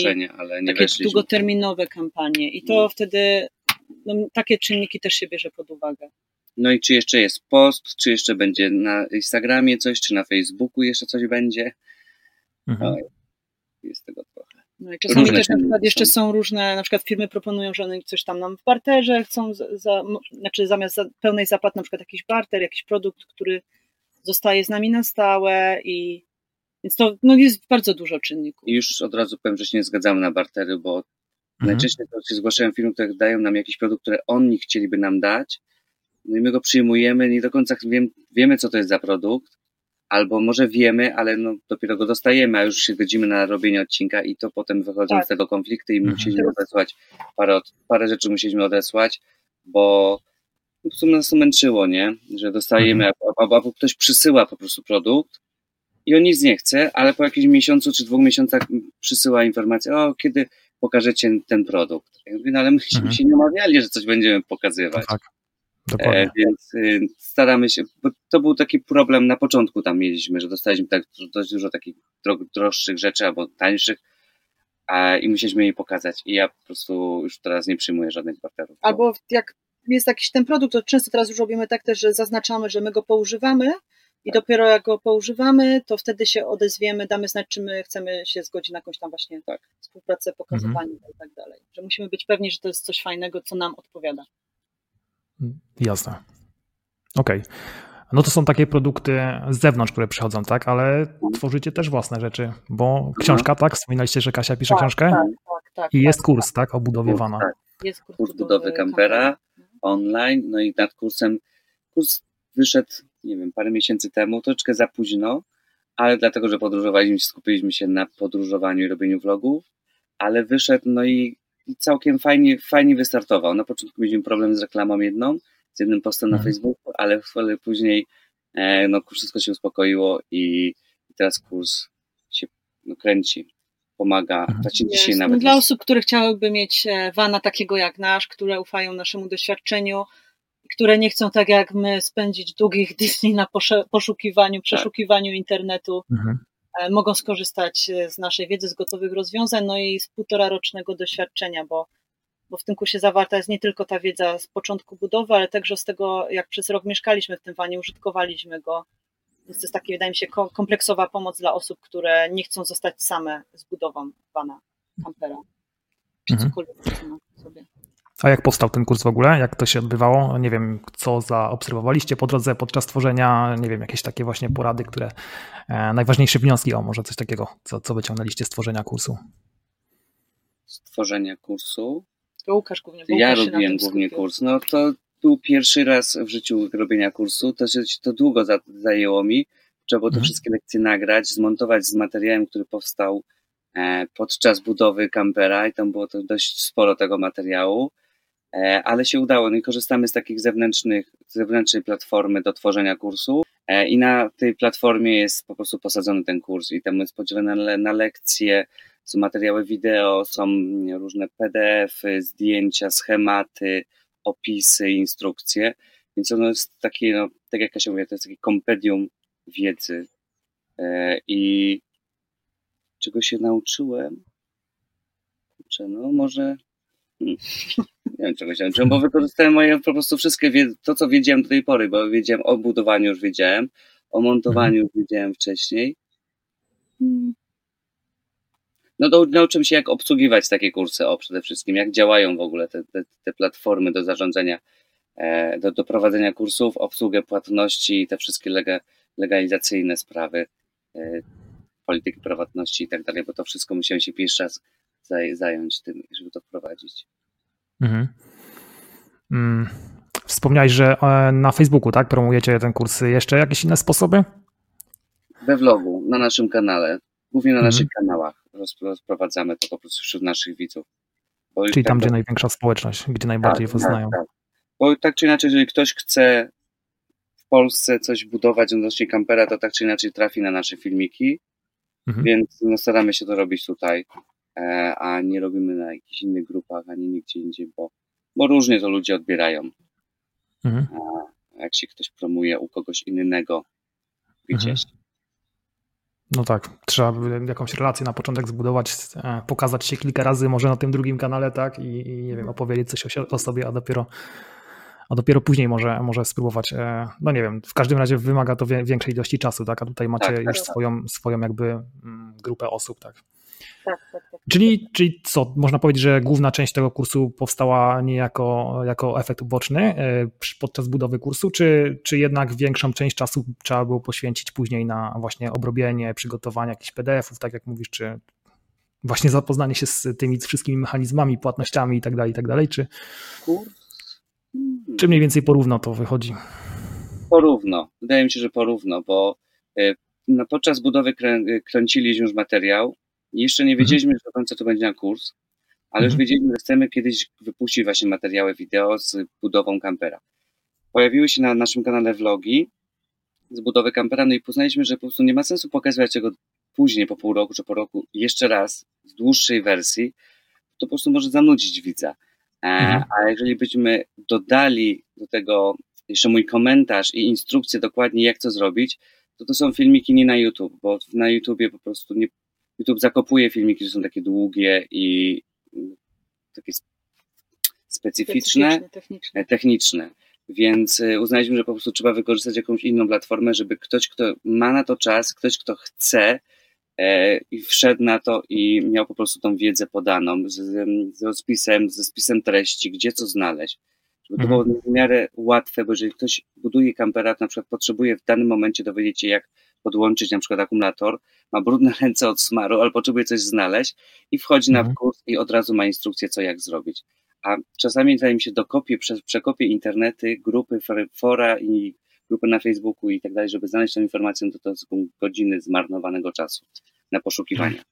takie długoterminowe kampanie i to mhm. wtedy no, takie czynniki też się bierze pod uwagę. No i czy jeszcze jest post, czy jeszcze będzie na Instagramie coś, czy na Facebooku jeszcze coś będzie. Mhm. No, jest tego trochę. No i czasami różne też na przykład jeszcze są różne, na przykład firmy proponują, że one coś tam nam w barterze chcą, za, za, znaczy zamiast za pełnej zapłaty na przykład jakiś barter, jakiś produkt, który zostaje z nami na stałe i więc to no, jest bardzo dużo czynników. I już od razu powiem, że się nie zgadzamy na bartery, bo. Najczęściej to się zgłaszają firmy, które dają nam jakiś produkt, który oni chcieliby nam dać, no i my go przyjmujemy, nie do końca wiem, wiemy, co to jest za produkt, albo może wiemy, ale no, dopiero go dostajemy, a już się godzimy na robienie odcinka i to potem wychodzą tak. z tego konflikty i mhm. musieliśmy odesłać parę, parę rzeczy musieliśmy odesłać, bo po prostu nas to męczyło, nie? Że dostajemy, mhm. albo, albo ktoś przysyła po prostu produkt i on nic nie chce, ale po jakimś miesiącu czy dwóch miesiącach przysyła informację, o, kiedy pokażecie ten produkt. Ja mówię, no ale myśmy mhm. się nie umawiali, że coś będziemy pokazywać. Tak. Dokładnie. E, więc y, staramy się, bo to był taki problem na początku tam mieliśmy, że dostaliśmy tak dość dużo takich droższych rzeczy albo tańszych a, i musieliśmy jej pokazać. I ja po prostu już teraz nie przyjmuję żadnych barterów. Albo jak jest jakiś ten produkt, to często teraz już robimy tak też, że zaznaczamy, że my go poużywamy i tak. dopiero jak go poużywamy, to wtedy się odezwiemy, damy znać, czy my chcemy się zgodzić na jakąś tam właśnie tak. współpracę, pokazywanie mhm. i tak dalej. Że musimy być pewni, że to jest coś fajnego, co nam odpowiada. Jasne. Okej. Okay. No to są takie produkty z zewnątrz, które przychodzą, tak? Ale tworzycie też własne rzeczy, bo książka, tak? Wspominaliście, że Kasia pisze tak, książkę? Tak, tak, tak. I jest tak, kurs, tak? O budowie wana. Tak. Jest kurs, kurs budowy kampera online, no i nad kursem, kurs wyszedł, nie wiem, parę miesięcy temu, troszeczkę za późno, ale dlatego, że podróżowaliśmy, skupiliśmy się na podróżowaniu i robieniu vlogów, ale wyszedł, no i i całkiem fajnie, fajnie wystartował. Na początku mieliśmy problem z reklamą jedną, z jednym postem na mhm. Facebooku, ale, ale później e, no, wszystko się uspokoiło i, i teraz kurs się no, kręci, pomaga. Właśnie dzisiaj nawet. Dla osób, które chciałyby mieć wana takiego jak nasz, które ufają naszemu doświadczeniu, które nie chcą tak jak my spędzić długich dni na poszukiwaniu, tak. przeszukiwaniu internetu, mhm. mogą skorzystać z naszej wiedzy, z gotowych rozwiązań, no i z półtora rocznego doświadczenia, bo bo w tym kursie zawarta jest nie tylko ta wiedza z początku budowy, ale także z tego, jak przez rok mieszkaliśmy w tym wanie, użytkowaliśmy go. Więc to jest taka, wydaje mi się, kompleksowa pomoc dla osób, które nie chcą zostać same z budową wana, kampera, czy mhm. cokolwiek sobie. A jak powstał ten kurs w ogóle? Jak to się odbywało? Nie wiem, co zaobserwowaliście po drodze podczas tworzenia, nie wiem, jakieś takie właśnie porady, które e, najważniejsze wnioski, o może coś takiego, co, co wyciągnęliście z tworzenia kursu? Z tworzenia kursu? To Łukasz głównie. Bo ja robiłem głównie kurs. No to był pierwszy raz w życiu robienia kursu. To się to długo zajęło mi. Trzeba było te mhm. wszystkie lekcje nagrać, zmontować z materiałem, który powstał e, podczas budowy kampera i tam było to dość sporo tego materiału, ale się udało. No i korzystamy z takich zewnętrznych, zewnętrznej platformy do tworzenia kursu e, i na tej platformie jest po prostu posadzony ten kurs i tam jest podzielone na lekcje, są materiały wideo, są różne PDF-y, zdjęcia, schematy, opisy, instrukcje. Więc ono jest takie, no, tak jak ja się mówię, to jest takie kompendium wiedzy. E, I czego się nauczyłem? Kurczę, no może. Nie wiem, czego nauczyłem, bo wykorzystałem moje po prostu wszystkie, to co wiedziałem do tej pory, bo wiedziałem o budowaniu, już wiedziałem, o montowaniu już wiedziałem wcześniej. No to nauczymy się, jak obsługiwać takie kursy, o przede wszystkim, jak działają w ogóle te, te, te platformy do zarządzania, e, do, do prowadzenia kursów, obsługę płatności i te wszystkie lega, legalizacyjne sprawy, e, polityki prywatności i tak dalej, bo to wszystko musiałem się pierwszy raz zająć tym, żeby to wprowadzić. Mhm. Mm. Wspomniałeś, że e, na Facebooku, tak, promujecie ten kurs. Jeszcze jakieś inne sposoby? We vlogu, na naszym kanale, głównie na mhm. naszych kanałach rozprowadzamy to po prostu wśród naszych widzów. Czyli tam, tak, gdzie największa społeczność, gdzie najbardziej tak, was tak, znają. Tak. Bo tak czy inaczej, jeżeli ktoś chce w Polsce coś budować odnośnie kampera, to tak czy inaczej trafi na nasze filmiki, mhm. więc no, staramy się to robić tutaj, a nie robimy na jakichś innych grupach, ani nigdzie indziej, bo, bo różnie to ludzie odbierają. Mhm. jak się ktoś promuje u kogoś innego gdzieś. Mhm. No tak, trzeba jakąś relację na początek zbudować, e, pokazać się kilka razy może na tym drugim kanale, tak, i, i nie wiem, opowiedzieć coś o, o, sobie, a dopiero, a dopiero później może, może spróbować. E, no nie wiem, w każdym razie wymaga to większej ilości czasu, tak, a tutaj macie tak, już tak. swoją, swoją jakby mm, grupę osób, tak. Tak, tak, tak. Czyli, czyli co, można powiedzieć, że główna część tego kursu powstała nie jako, jako efekt uboczny e, podczas budowy kursu, czy, czy jednak większą część czasu trzeba było poświęcić później na właśnie obrobienie, przygotowanie jakichś PDF-ów, tak jak mówisz, czy właśnie zapoznanie się z tymi wszystkimi mechanizmami, płatnościami i tak dalej, i tak dalej, czy, czy mniej więcej porówno to wychodzi? Porówno. Wydaje mi się, że porówno, bo e, podczas budowy krę, kręciliśmy już materiał, jeszcze nie mhm. wiedzieliśmy do końca, co będzie na kurs, ale już mhm. wiedzieliśmy, że chcemy kiedyś wypuścić właśnie materiały wideo z budową kampera. Pojawiły się na naszym kanale vlogi z budowy kampera, no i poznaliśmy, że po prostu nie ma sensu pokazywać tego później, po pół roku czy po roku, jeszcze raz, w dłuższej wersji, to po prostu może zanudzić widza. E, mhm. A jeżeli byśmy dodali do tego jeszcze mój komentarz i instrukcję dokładnie, jak to zrobić, to to są filmiki nie na YouTube, bo na YouTubie po prostu nie, YouTube zakopuje filmiki, które są takie długie i takie specyficzne, specyficzne techniczne. E, techniczne. Więc e, uznaliśmy, że po prostu trzeba wykorzystać jakąś inną platformę, żeby ktoś, kto ma na to czas, ktoś, kto chce e, i wszedł na to i miał po prostu tą wiedzę podaną z, z rozpisem, ze spisem treści, gdzie co znaleźć. Żeby to było mhm. w miarę łatwe, bo jeżeli ktoś buduje kampera, na przykład potrzebuje w danym momencie dowiedzieć się, jak podłączyć na przykład akumulator, ma brudne ręce od smaru, ale potrzebuje coś znaleźć i wchodzi mhm. na kurs i od razu ma instrukcję, co jak zrobić. A czasami mi się dokopie, przekopie internety, grupy, fora i grupy na Facebooku i tak dalej, żeby znaleźć tę informację, to to są godziny zmarnowanego czasu na poszukiwania.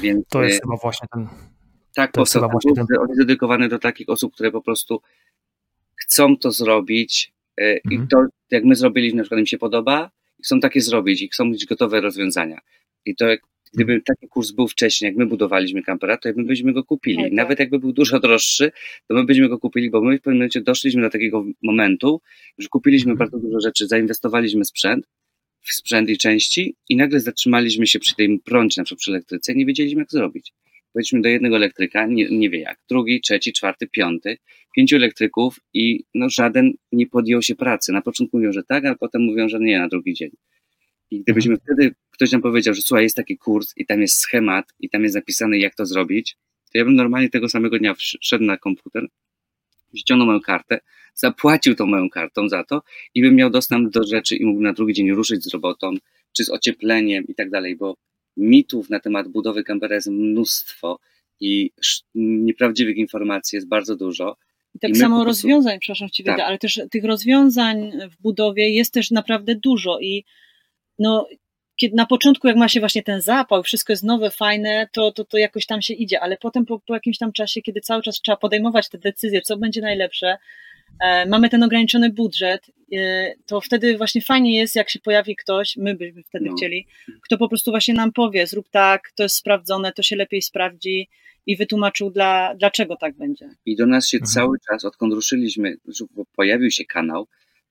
Więc, to jest y, chyba właśnie ten. Tak, to jest chyba właśnie ten... on jest dedykowany do takich osób, które po prostu chcą to zrobić y, mhm. i to, jak my zrobiliśmy, na przykład im się podoba, chcą takie zrobić i chcą mieć gotowe rozwiązania. I to Gdyby taki kurs był wcześniej, jak my budowaliśmy kampera, to my byśmy go kupili. Tak, tak. Nawet jakby był dużo droższy, to my byśmy go kupili, bo my w pewnym momencie doszliśmy do takiego momentu, że kupiliśmy mhm. bardzo dużo rzeczy, zainwestowaliśmy sprzęt, w sprzęt i części i nagle zatrzymaliśmy się przy tej prącie, na przykład przy elektryce i nie wiedzieliśmy jak zrobić. Powiedzmy do jednego elektryka, nie, nie wie jak, drugi, trzeci, czwarty, piąty, pięciu elektryków i no żaden nie podjął się pracy. Na początku mówią, że tak, a potem mówią, że nie na drugi dzień. I gdybyśmy mhm. wtedy ktoś nam powiedział, że słuchaj, jest taki kurs i tam jest schemat i tam jest napisane, jak to zrobić, to ja bym normalnie tego samego dnia wszedł na komputer, ściągnął moją kartę, zapłacił tą moją kartą za to i bym miał dostęp do rzeczy i mógł na drugi dzień ruszyć z robotą, czy z ociepleniem i tak dalej, bo mitów na temat budowy kampera jest mnóstwo i nieprawdziwych informacji jest bardzo dużo. I tak I samo prostu... rozwiązań, przepraszam Cię, tak. ale też tych rozwiązań w budowie jest też naprawdę dużo i no, kiedy na początku, jak ma się właśnie ten zapał, wszystko jest nowe, fajne, to, to, to jakoś tam się idzie, ale potem po, po jakimś tam czasie, kiedy cały czas trzeba podejmować te decyzje, co będzie najlepsze, mamy ten ograniczony budżet, e, to wtedy właśnie fajnie jest, jak się pojawi ktoś, my byśmy wtedy no. chcieli, kto po prostu właśnie nam powie, zrób tak, to jest sprawdzone, to się lepiej sprawdzi i wytłumaczył, dla, dlaczego tak będzie. I do nas się mhm. cały czas, odkąd ruszyliśmy, pojawił się kanał,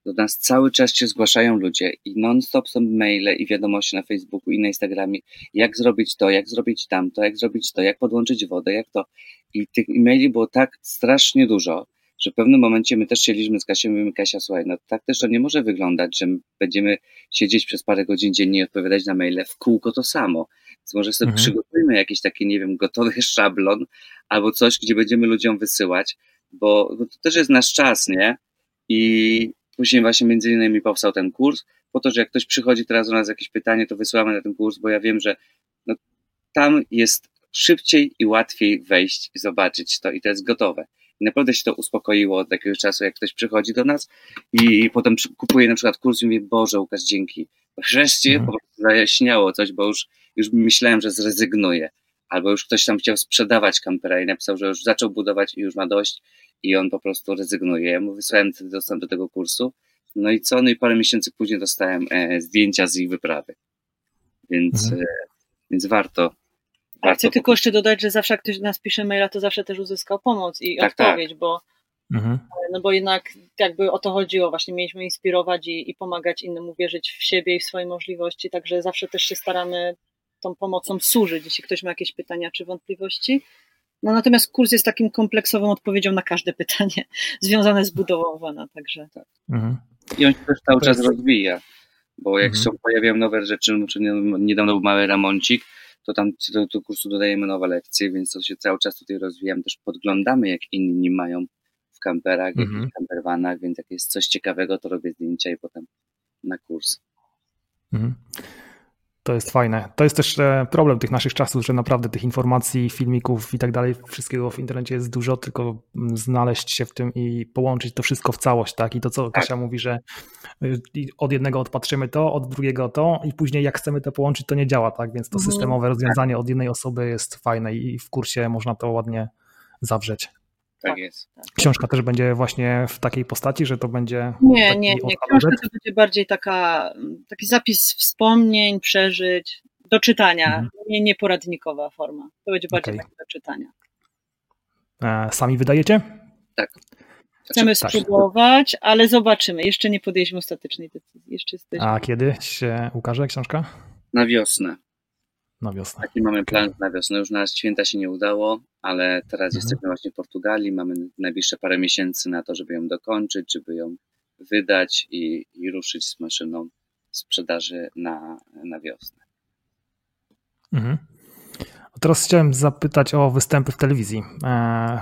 do nas cały czas się zgłaszają ludzie i non-stop są maile i wiadomości na Facebooku i na Instagramie, jak zrobić to, jak zrobić tamto, jak zrobić to, jak podłączyć wodę, jak to. I tych e-maili było tak strasznie dużo, że w pewnym momencie my też siedliśmy z Kasią i mówimy, Kasia, słuchaj, no tak też to nie może wyglądać, że będziemy siedzieć przez parę godzin dziennie i odpowiadać na maile w kółko to samo. Więc może sobie mhm. przygotujmy jakiś taki, nie wiem, gotowy szablon albo coś, gdzie będziemy ludziom wysyłać, bo, bo to też jest nasz czas, nie? I Później właśnie między innymi powstał ten kurs, po to, że jak ktoś przychodzi teraz do nas jakieś pytanie, to wysyłamy na ten kurs, bo ja wiem, że no, tam jest szybciej i łatwiej wejść i zobaczyć to i to jest gotowe. I naprawdę się to uspokoiło od jakiegoś czasu, jak ktoś przychodzi do nas i potem kupuje na przykład kurs i mówi, Boże, Łukasz, dzięki. Wreszcie mhm. po prostu zajaśniało coś, bo już, już myślałem, że zrezygnuję. Albo już ktoś tam chciał sprzedawać kampera i napisał, że już zaczął budować i już ma dość i on po prostu rezygnuje. Ja mu wysłałem wtedy dostęp do tego kursu. No i co? No i parę miesięcy później dostałem e, zdjęcia z ich wyprawy. Więc, mhm. e, więc warto. A chcę tylko jeszcze dodać, że zawsze jak ktoś nas pisze maila, to zawsze też uzyskał pomoc i tak, tak. odpowiedź, tak. bo mhm. no bo jednak jakby o to chodziło, właśnie mieliśmy inspirować i, i pomagać innym uwierzyć w siebie i w swoje możliwości, także zawsze też się staramy tą pomocą służyć, jeśli ktoś ma jakieś pytania czy wątpliwości. No natomiast kurs jest takim kompleksową odpowiedzią na każde pytanie związane z budową wana, także tak. Mhm. I on się też cały czas rozwija, bo jak mhm. się pojawiają nowe rzeczy, no, czy niedawno był mały remoncik, to tam do, do kursu dodajemy nowe lekcje, więc to się cały czas tutaj rozwijam, też podglądamy jak inni mają w kamperach, mhm. w campervanach, więc jak jest coś ciekawego, to robię zdjęcia i potem na kurs. Mhm. To jest fajne. To jest też e, problem tych naszych czasów, że naprawdę tych informacji, filmików i tak dalej, wszystkiego w internecie jest dużo, tylko mm, znaleźć się w tym i połączyć to wszystko w całość, tak? I to, co Kasia tak. mówi, że y, od jednego odpatrzymy to, od drugiego to i później jak chcemy to połączyć, to nie działa, tak? Więc to mhm. systemowe rozwiązanie od jednej osoby jest fajne i w kursie można to ładnie zawrzeć. Tak, tak jest. Tak. Książka też będzie właśnie w takiej postaci, że to będzie. Nie, nie, nie. Książka to będzie bardziej taka, taki zapis wspomnień, przeżyć, do czytania. Mhm. Nie, nie poradnikowa forma. To będzie bardziej okay. do czytania. E, sami wydajecie? Tak. Chcemy znaczy, spróbować, ale zobaczymy. Jeszcze nie podjęliśmy ostatecznej decyzji. Jeszcze jesteśmy. A kiedy się ukaże książka? Na wiosnę na wiosnę. Taki mamy plan na wiosnę. Już na święta się nie udało, ale teraz mhm. jesteśmy właśnie w Portugalii. Mamy najbliższe parę miesięcy na to, żeby ją dokończyć, żeby ją wydać i, i ruszyć z maszyną sprzedaży na, na wiosnę. Mhm. Teraz chciałem zapytać o występy w telewizji. E,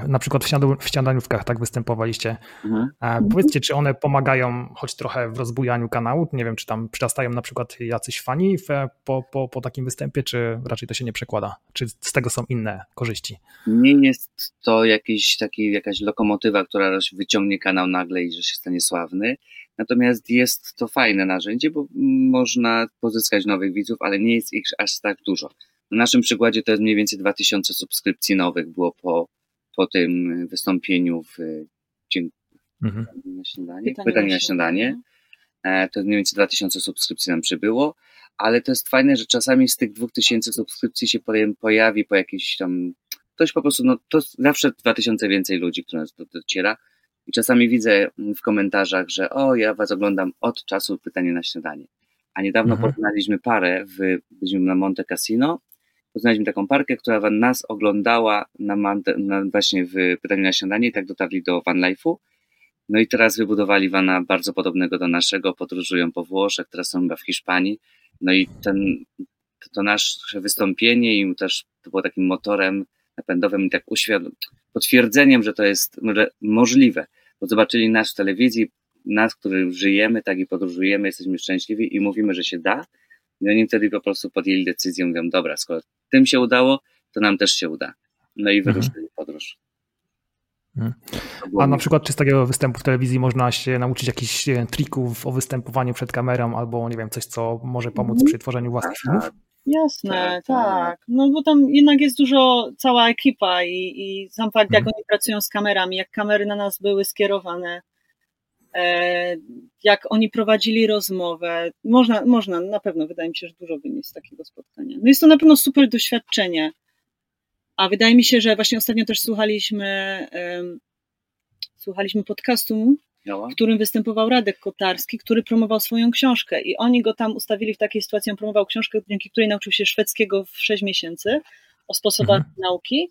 na przykład w śniadaniówkach tak występowaliście. Mhm. E, powiedzcie, czy one pomagają choć trochę w rozbujaniu kanału? Nie wiem, czy tam przyrastają na przykład jacyś fani po, po, po takim występie, czy raczej to się nie przekłada? Czy z tego są inne korzyści? Nie jest to jakiś taki, jakaś lokomotywa, która wyciągnie kanał nagle i że się stanie sławny. Natomiast jest to fajne narzędzie, bo można pozyskać nowych widzów, ale nie jest ich aż tak dużo. Na naszym przykładzie to jest mniej więcej 2000 subskrypcji nowych było po, po tym wystąpieniu w mhm. na śniadanie, pytanie, pytanie na śniadanie. E, to mniej więcej 2000 subskrypcji nam przybyło, ale to jest fajne, że czasami z tych dwóch tysięcy subskrypcji się pojawi po jakiejś tam, ktoś po prostu, no to zawsze dwa tysiące więcej ludzi, które nas dociera i czasami widzę w komentarzach, że o, ja was oglądam od czasu pytania na śniadanie. A niedawno mhm. poznaliśmy parę, w, byliśmy na Monte Cassino, poznaliśmy taką parkę, która nas oglądała na, na właśnie w pytaniu na śniadanie i tak dotarli do Van Life'u. No i teraz wybudowali vana bardzo podobnego do naszego, podróżują po Włoszech, teraz są chyba w Hiszpanii. No i ten, to nasze wystąpienie im też to było takim motorem napędowym i tak uświadom, potwierdzeniem, że to jest możliwe, bo zobaczyli nas w telewizji, nas, którzy żyjemy, tak i podróżujemy, jesteśmy szczęśliwi i mówimy, że się da. I oni wtedy po prostu podjęli decyzję, mówią, dobra, skoro tym się udało, to nam też się uda. No i wyruszyli mhm. podróż. Mhm. A na przykład czy z takiego występu w telewizji można się nauczyć jakichś e, trików o występowaniu przed kamerą albo nie wiem, coś, co może pomóc przy tworzeniu własnych filmów? Jasne, tak, tak, tak. No bo tam jednak jest dużo, cała ekipa i, i sam fakt, jak mhm. oni pracują z kamerami, jak kamery na nas były skierowane, jak oni prowadzili rozmowę. Można, można, na pewno, wydaje mi się, że dużo wynieść z takiego spotkania. No jest to na pewno super doświadczenie. A wydaje mi się, że właśnie ostatnio też słuchaliśmy, um, słuchaliśmy podcastu, w którym występował Radek Kotarski, który promował swoją książkę i oni go tam ustawili w takiej sytuacji, on promował książkę, dzięki której nauczył się szwedzkiego w 6 miesięcy o sposobach mhm. nauki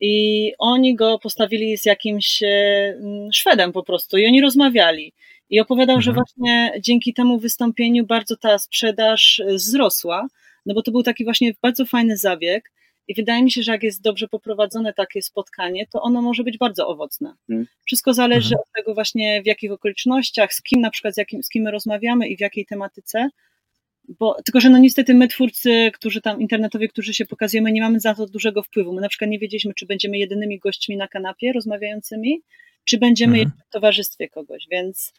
i oni go postawili z jakimś e, Szwedem po prostu i oni rozmawiali. I opowiadał, mhm. że właśnie dzięki temu wystąpieniu bardzo ta sprzedaż e, wzrosła, no bo to był taki właśnie bardzo fajny zabieg, i wydaje mi się, że jak jest dobrze poprowadzone takie spotkanie, to ono może być bardzo owocne. Hmm. Wszystko zależy hmm. od tego właśnie w jakich okolicznościach, z kim na przykład, z, jakim, z kim my rozmawiamy i w jakiej tematyce. Bo, tylko, że no niestety my twórcy, którzy tam internetowi, którzy się pokazujemy, nie mamy za to dużego wpływu. My na przykład nie wiedzieliśmy, czy będziemy jedynymi gośćmi na kanapie rozmawiającymi, czy będziemy hmm. w towarzystwie kogoś, więc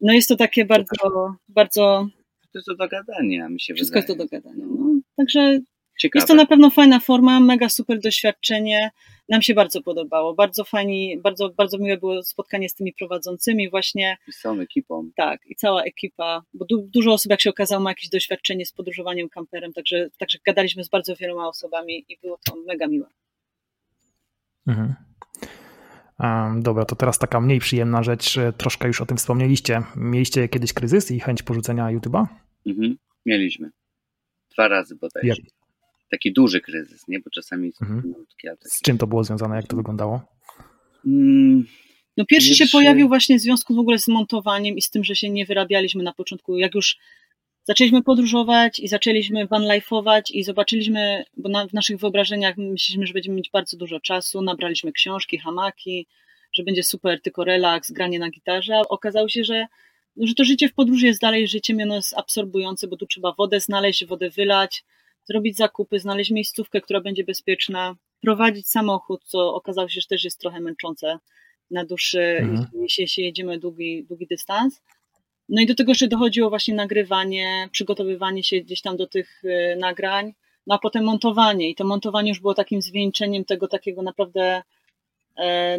no jest to takie bardzo, bardzo... To jest do dogadania, mi się Wszystko wydaje. jest do dogadania. No. Także Ciekawe. Jest to na pewno fajna forma, mega super doświadczenie. Nam się bardzo podobało. Bardzo fajni, bardzo, bardzo miłe było spotkanie z tymi prowadzącymi właśnie. I z całą ekipą. Tak, i cała ekipa, bo du dużo osób, jak się okazało, ma jakieś doświadczenie z podróżowaniem kamperem, także, także gadaliśmy z bardzo wieloma osobami i było to mega miłe. Mhm. Um, dobra, to teraz taka mniej przyjemna rzecz, troszkę już o tym wspomnieliście. Mieliście kiedyś kryzys i chęć porzucenia YouTube'a? Mhm, mieliśmy. Dwa razy bodajże. Jak, taki duży kryzys, nie? Bo czasami mhm. malutki, taki... Z czym to było związane? Jak to wyglądało? Mm, no pierwszy, pierwszy, się pojawił właśnie w związku w ogóle z montowaniem i z tym, że się nie wyrabialiśmy na początku. Jak już zaczęliśmy podróżować i zaczęliśmy vanlife'ować i zobaczyliśmy, bo na, w naszych wyobrażeniach myśleliśmy, że będziemy mieć bardzo dużo czasu, nabraliśmy książki, hamaki, że będzie super tylko relaks, granie na gitarze, a okazało się, że, że to życie w podróży jest dalej życiem, ono jest absorbujące, bo tu trzeba wodę znaleźć, wodę wylać, zrobić zakupy, znaleźć miejscówkę, która będzie bezpieczna, prowadzić samochód, co okazało się, że też jest trochę męczące na dłuższy, mhm. jeśli, jeśli jedziemy długi, długi dystans. No i do tego jeszcze dochodziło właśnie nagrywanie, przygotowywanie się gdzieś tam do tych y, nagrań, no a potem montowanie. I to montowanie już było takim zwieńczeniem tego takiego naprawdę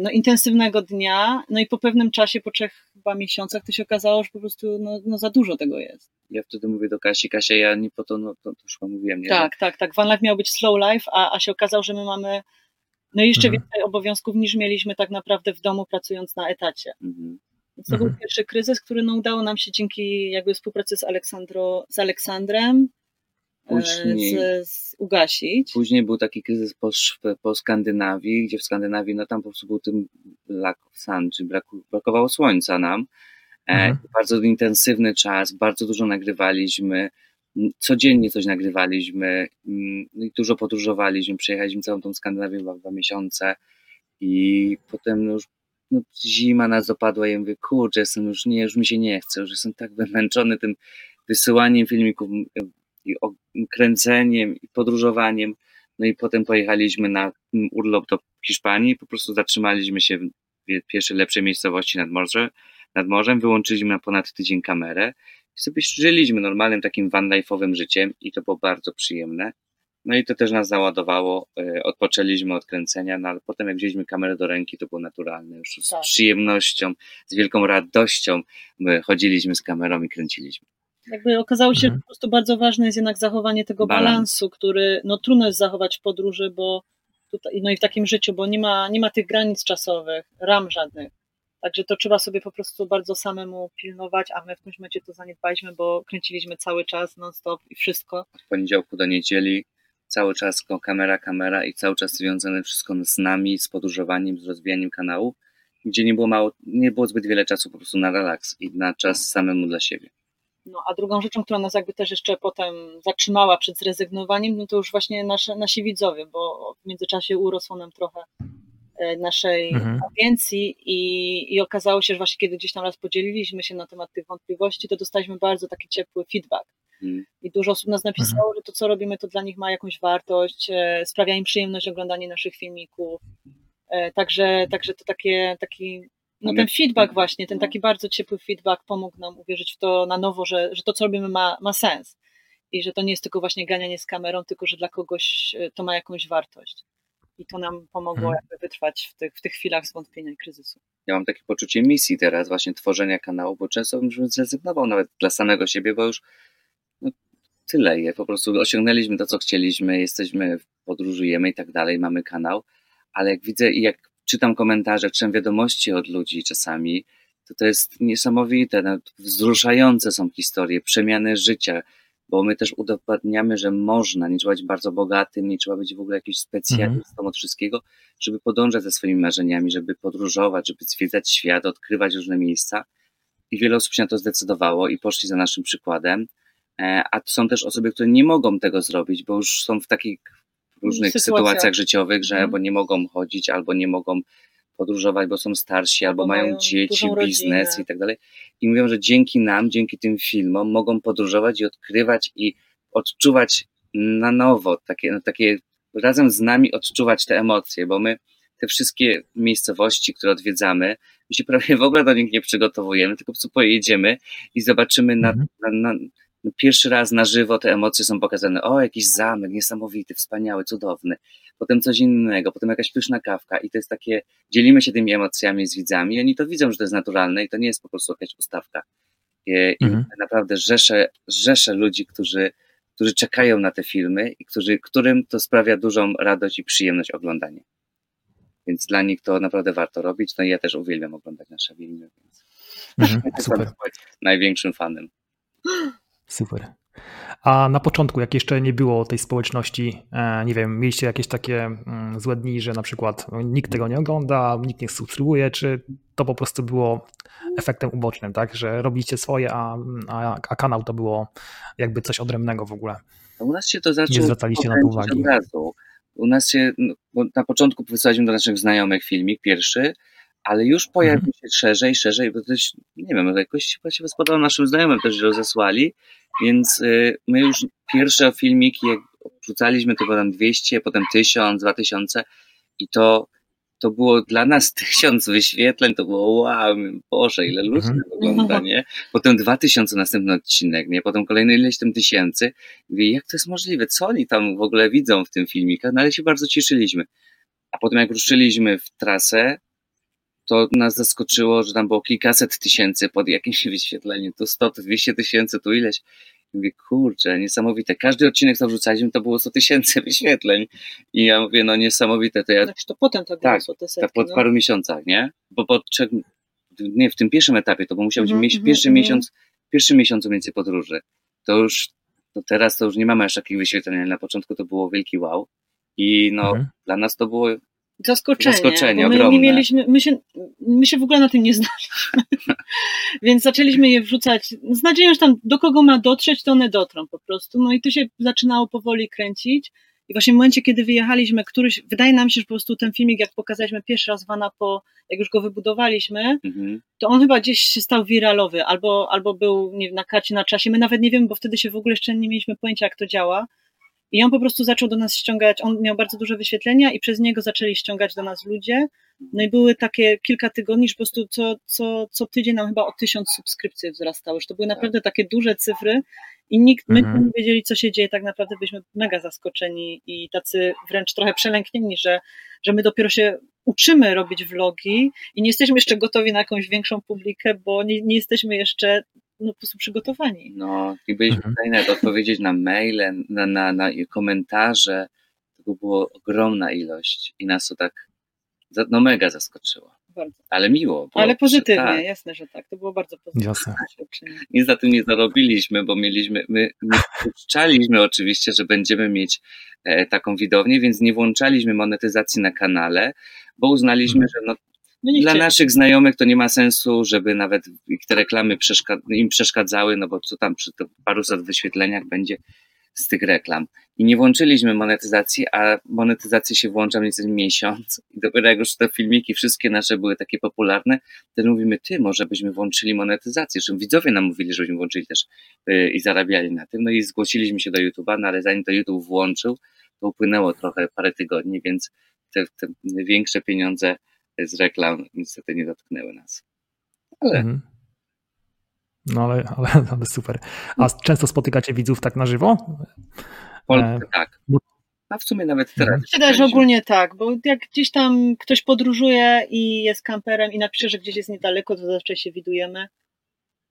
no, intensywnego dnia, no i po pewnym czasie, po trzech chyba miesiącach, to się okazało, że po prostu no, no za dużo tego jest. Ja wtedy mówię do Kasi, Kasia, ja nie po to, no to, już wam mówiłem, nie? Tak, tak, tak. Van Life miał być slow life, a, a się okazało, że my mamy no jeszcze mhm. więcej obowiązków niż mieliśmy tak naprawdę w domu pracując na etacie. Mhm. Więc to mhm. był pierwszy kryzys, który no, udało nam się dzięki jakby współpracy z, Aleksandro, z Aleksandrem, później, z, z ugasić. Później był taki kryzys po, po Skandynawii, gdzie w Skandynawii no tam po prostu był tym lack of sun, czyli braku, brakowało słońca nam. E, mhm. bardzo intensywny czas, bardzo dużo nagrywaliśmy, codziennie coś nagrywaliśmy, no i dużo podróżowaliśmy, przejechaliśmy całą tą Skandynawię w dwa miesiące i potem już no, zima nas dopadła i ja mówię, kurczę, jestem już nie, już mi się nie chce, już jestem tak wymęczony tym wysyłaniem filmików, i kręceniem, i podróżowaniem. No i potem pojechaliśmy na urlop do Hiszpanii, po prostu zatrzymaliśmy się w pierwszej lepszej miejscowości nad, morze, nad morzem, wyłączyliśmy na ponad tydzień kamerę i sobie żyliśmy normalnym takim van life'owym życiem i to było bardzo przyjemne. No i to też nas załadowało, e, odpoczęliśmy od kręcenia, no ale potem jak wzięliśmy kamerę do ręki, to było naturalne, już z tak. przyjemnością, z wielką radością chodziliśmy z kamerą i kręciliśmy. Jakby okazało się, mhm. że po prostu bardzo ważne jest jednak zachowanie tego Balans. balansu, który no trudno jest zachować w podróży, bo tutaj, no i w takim życiu, bo nie ma, nie ma tych granic czasowych, ram żadnych. Także to trzeba sobie po prostu bardzo samemu pilnować, a my w tym momencie to zaniedbaliśmy, bo kręciliśmy cały czas non-stop i wszystko. Od poniedziałku do niedzieli cały czas kamera, kamera i cały czas związane wszystko z nami, z podróżowaniem, z rozwijaniem kanału, gdzie nie było mało, nie było zbyt wiele czasu po prostu na relaks i na czas samemu dla siebie. No, a drugą rzeczą, która nas jakby też jeszcze potem zatrzymała przed zrezygnowaniem, no to już właśnie nasze, nasi widzowie, bo w międzyczasie urosło nam trochę e, naszej mhm. agencji i, i okazało się, że właśnie kiedy gdzieś tam raz podzieliliśmy się na temat tych wątpliwości, to dostaliśmy bardzo taki ciepły feedback. Mhm. I dużo osób nas napisało, mhm. że to, co robimy, to dla nich ma jakąś wartość, e, sprawia im przyjemność oglądanie naszych filmików. E, także, także to takie, taki no ten feedback właśnie, ten taki bardzo ciepły feedback pomógł nam uwierzyć w to na nowo, że, że to, co robimy ma, ma sens i że to nie jest tylko właśnie ganianie z kamerą, tylko że dla kogoś e, to ma jakąś wartość. I to nam pomogło hmm. jakby wytrwać w tych, w tych chwilach zwątpienia i kryzysu. Ja mam takie poczucie misji teraz, właśnie tworzenia kanału, bo często bym zrezygnował nawet dla samego siebie, bo już no, tyle je. Po prostu osiągnęliśmy to, co chcieliśmy, jesteśmy, podróżujemy i tak dalej, mamy kanał, ale jak widzę i jak czytam komentarze, czytam wiadomości od ludzi czasami, to to jest niesamowite, wzruszające są historie, przemiany życia, bo my też udowadniamy, że można, nie trzeba być bardzo bogatym, nie trzeba być w ogóle jakimś specjalistą mhm. od wszystkiego, żeby podążać za swoimi marzeniami, żeby podróżować, żeby zwiedzać świat, odkrywać różne miejsca. I wiele osób się na to zdecydowało i poszli za naszym przykładem. E, a są też osoby, które nie mogą tego zrobić, bo już są w takich różnych Sytuacja. sytuacjach życiowych, że mhm. albo nie mogą chodzić, albo nie mogą podróżować, bo są starsi, albo, albo mają dzieci, biznes rodzinę. i tak dalej. I mówią, że dzięki nam, dzięki tym filmom mogą podróżować i odkrywać i odczuwać na nowo, takie, no, takie razem z nami odczuwać te emocje, bo my te wszystkie miejscowości, które odwiedzamy, my się prawie w ogóle do nich nie przygotowujemy, tylko po prostu pojedziemy i zobaczymy na, mhm. na, na, pierwszy raz na żywo te emocje są pokazane. O, jakiś zamek, niesamowity, wspaniały, cudowny. Potem coś innego, potem jakaś pyszna kawka i to jest takie, dzielimy się tymi emocjami z widzami i oni to widzą, że to jest naturalne i to nie jest po prostu jakaś ustawka. I, mhm. i naprawdę rzesze, rzesze ludzi, którzy, którzy czekają na te filmy i którzy, którym to sprawia dużą radość i przyjemność oglądania. Więc dla nich to naprawdę warto robić. No i ja też uwielbiam oglądać nasze filmy, więc mhm, super. największym fanem. Super. A na początku, jak jeszcze nie było tej społeczności, e, nie wiem, mieliście jakieś takie mm, złe dni, że na przykład nikt tego nie ogląda, nikt nie subskrybuje, czy to po prostu było efektem ubocznym, tak? Że robicie swoje, a, a, a kanał to było jakby coś odrębnego w ogóle. U nas się to zaczęło. Nie zwracaliście na to uwagi. Od razu. U nas się, no, na początku wysłaliśmy do naszych znajomych filmik pierwszy, ale już pojawił mhm. się szerzej, szerzej, bo też, nie wiem, jakoś chyba się spodobało naszym znajomym też rozesłali, więc y, my już pierwsze filmiki, jak wrzucaliśmy tylko tam 200, potem 1000, 2000 i to, to było dla nas tysiąc wyświetleń, to było wow, Boże, ile ludzi mhm. ogląda, nie? Potem 2000 następny odcinek, nie? Potem kolejny ileś tam tysięcy. Mówię, jak to jest możliwe? Co oni tam w ogóle widzą w tym filmikach? No ale się bardzo cieszyliśmy. A potem jak ruszyliśmy w trasę, to nas zaskoczyło, że tam było kilkaset tysięcy pod jakimś wyświetleniem, tu 100, 200 tysięcy, tu ileś. I mówię, kurczę, niesamowite. Każdy odcinek, co wrzucaliśmy, to było 100 tysięcy wyświetleń. I ja mówię, no niesamowite. To ja... Znaczy to potem tak, tak było te setki, Tak, po no. paru miesiącach, nie? Bo po trzech, nie, w tym pierwszym etapie, to bo musiał być mm -hmm, pierwszy mm -hmm. miesiąc, pierwszy miesiąc więcej podróży. To już, to teraz to już nie mamy aż takich wyświetleń, na początku to było wielki wow. I no, -hmm. dla nas to było Zaskoczenie. Zaskoczenie my ogromne. Nie mieliśmy, my, się, my się w ogóle na tym nie znaliśmy. Więc zaczęliśmy je wrzucać z nadzieją, że tam do kogo ma dotrzeć, to one dotrą po prostu. No i to się zaczynało powoli kręcić. I właśnie w momencie, kiedy wyjechaliśmy, któryś, wydaje nam się, że po prostu ten filmik, jak pokazaliśmy pierwszy raz Wana po, jak już go wybudowaliśmy, mhm. to on chyba gdzieś się stał wiralowy, albo, albo był nie, na karcie na czasie. My nawet nie wiemy, bo wtedy się w ogóle jeszcze nie mieliśmy pojęcia, jak to działa. I on po prostu zaczął do nas ściągać, on miał bardzo duże wyświetlenia i przez niego zaczęli ściągać do nas ludzie. No i były takie kilka tygodni, że po prostu co, co, co tydzień nam chyba o tysiąc subskrypcji wzrastały. Że to były naprawdę takie duże cyfry i nikt, my mhm. nie wiedzieli, co się dzieje. Tak naprawdę byliśmy mega zaskoczeni i tacy wręcz trochę przelęknieni, że, że my dopiero się uczymy robić vlogi i nie jesteśmy jeszcze gotowi na jakąś większą publikę, bo nie, nie jesteśmy jeszcze no, po prostu przygotowani. No i byliśmy mhm. w stanie nawet odpowiedzieć na maile, na, na, na komentarze. Tego było ogromna ilość i nas to tak no mega zaskoczyło. Bardzo. Ale miło. Było, Ale pozytywnie, tak. jasne, że tak. To było bardzo pozytywne. Jasne. Nic za tym nie zarobiliśmy, bo mieliśmy, my, my wpuszczaliśmy oczywiście, że będziemy mieć e, taką widownię, więc nie włączaliśmy monetyzacji na kanale, bo uznaliśmy, hmm. że no, no dla naszych znajomych to nie ma sensu, żeby nawet te reklamy im przeszkadzały, no bo co tam przy paruset wyświetleniach będzie z tych reklam. I nie włączyliśmy monetyzacji, a monetyzacja się włącza mniej więcej miesiąc. I dopiero jak już te filmiki wszystkie nasze były takie popularne, to mówimy, ty, może byśmy włączyli monetyzację. Zresztą widzowie nam mówili, żebyśmy włączyli też yy, i zarabiali na tym. No i zgłosiliśmy się do YouTube'a, no ale zanim to YouTube włączył, to upłynęło trochę parę tygodni, więc te, te większe pieniądze z reklam niestety nie dotknęły nas. Ale mhm. No ale, ale, ale super. A często spotykacie widzów tak na żywo? Polsce e, tak. A w sumie nawet teraz. Mhm. Wydaje że ogólnie tak, bo jak gdzieś tam ktoś podróżuje i jest kamperem i napisze, że gdzieś jest niedaleko, to zawsze się widujemy.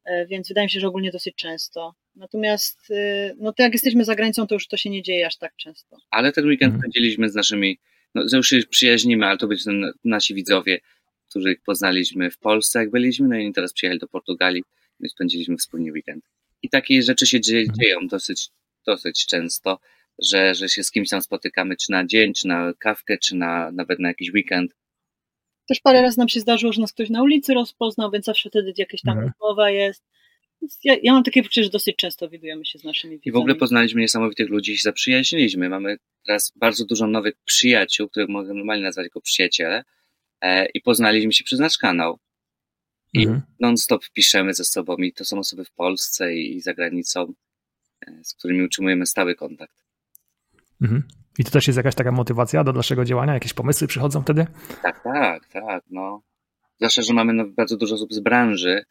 E, więc wydaje mi się, że ogólnie dosyć często. Natomiast y, no to jak jesteśmy za granicą, to już to się nie dzieje aż tak często. Ale ten weekend mhm. spędziliśmy z naszymi, no już się przyjaźnimy, ale to byli nasi widzowie, których poznaliśmy w Polsce, jak byliśmy, no i teraz przyjechali do Portugalii My spędziliśmy wspólnie weekend. I takie rzeczy się dzieje, mhm. dzieją dosyć, dosyć często, że, że się z kimś tam spotykamy, czy na dzień, czy na kawkę, czy na, nawet na jakiś weekend. Też parę razy nam się zdarzyło, że nas ktoś na ulicy rozpoznał, więc zawsze wtedy jakaś tam mhm. rozmowa jest. Ja, ja, mam takie poczucie, że dosyć często widujemy się z naszymi widzami. I w ogóle poznaliśmy niesamowitych ludzi i się zaprzyjaźniliśmy. Mamy teraz bardzo dużo nowych przyjaciół, których mogę normalnie nazwać jako przyjaciele e, i poznaliśmy się przez nasz kanał. I mhm. non-stop piszemy ze sobą i to są osoby w Polsce i za granicą, e, z którymi utrzymujemy stały kontakt. Mhm. I to też jest jakaś taka motywacja do dalszego działania? Jakieś pomysły przychodzą wtedy? Tak, tak, tak. No. Zwłaszcza, że mamy no, bardzo dużo osób z branży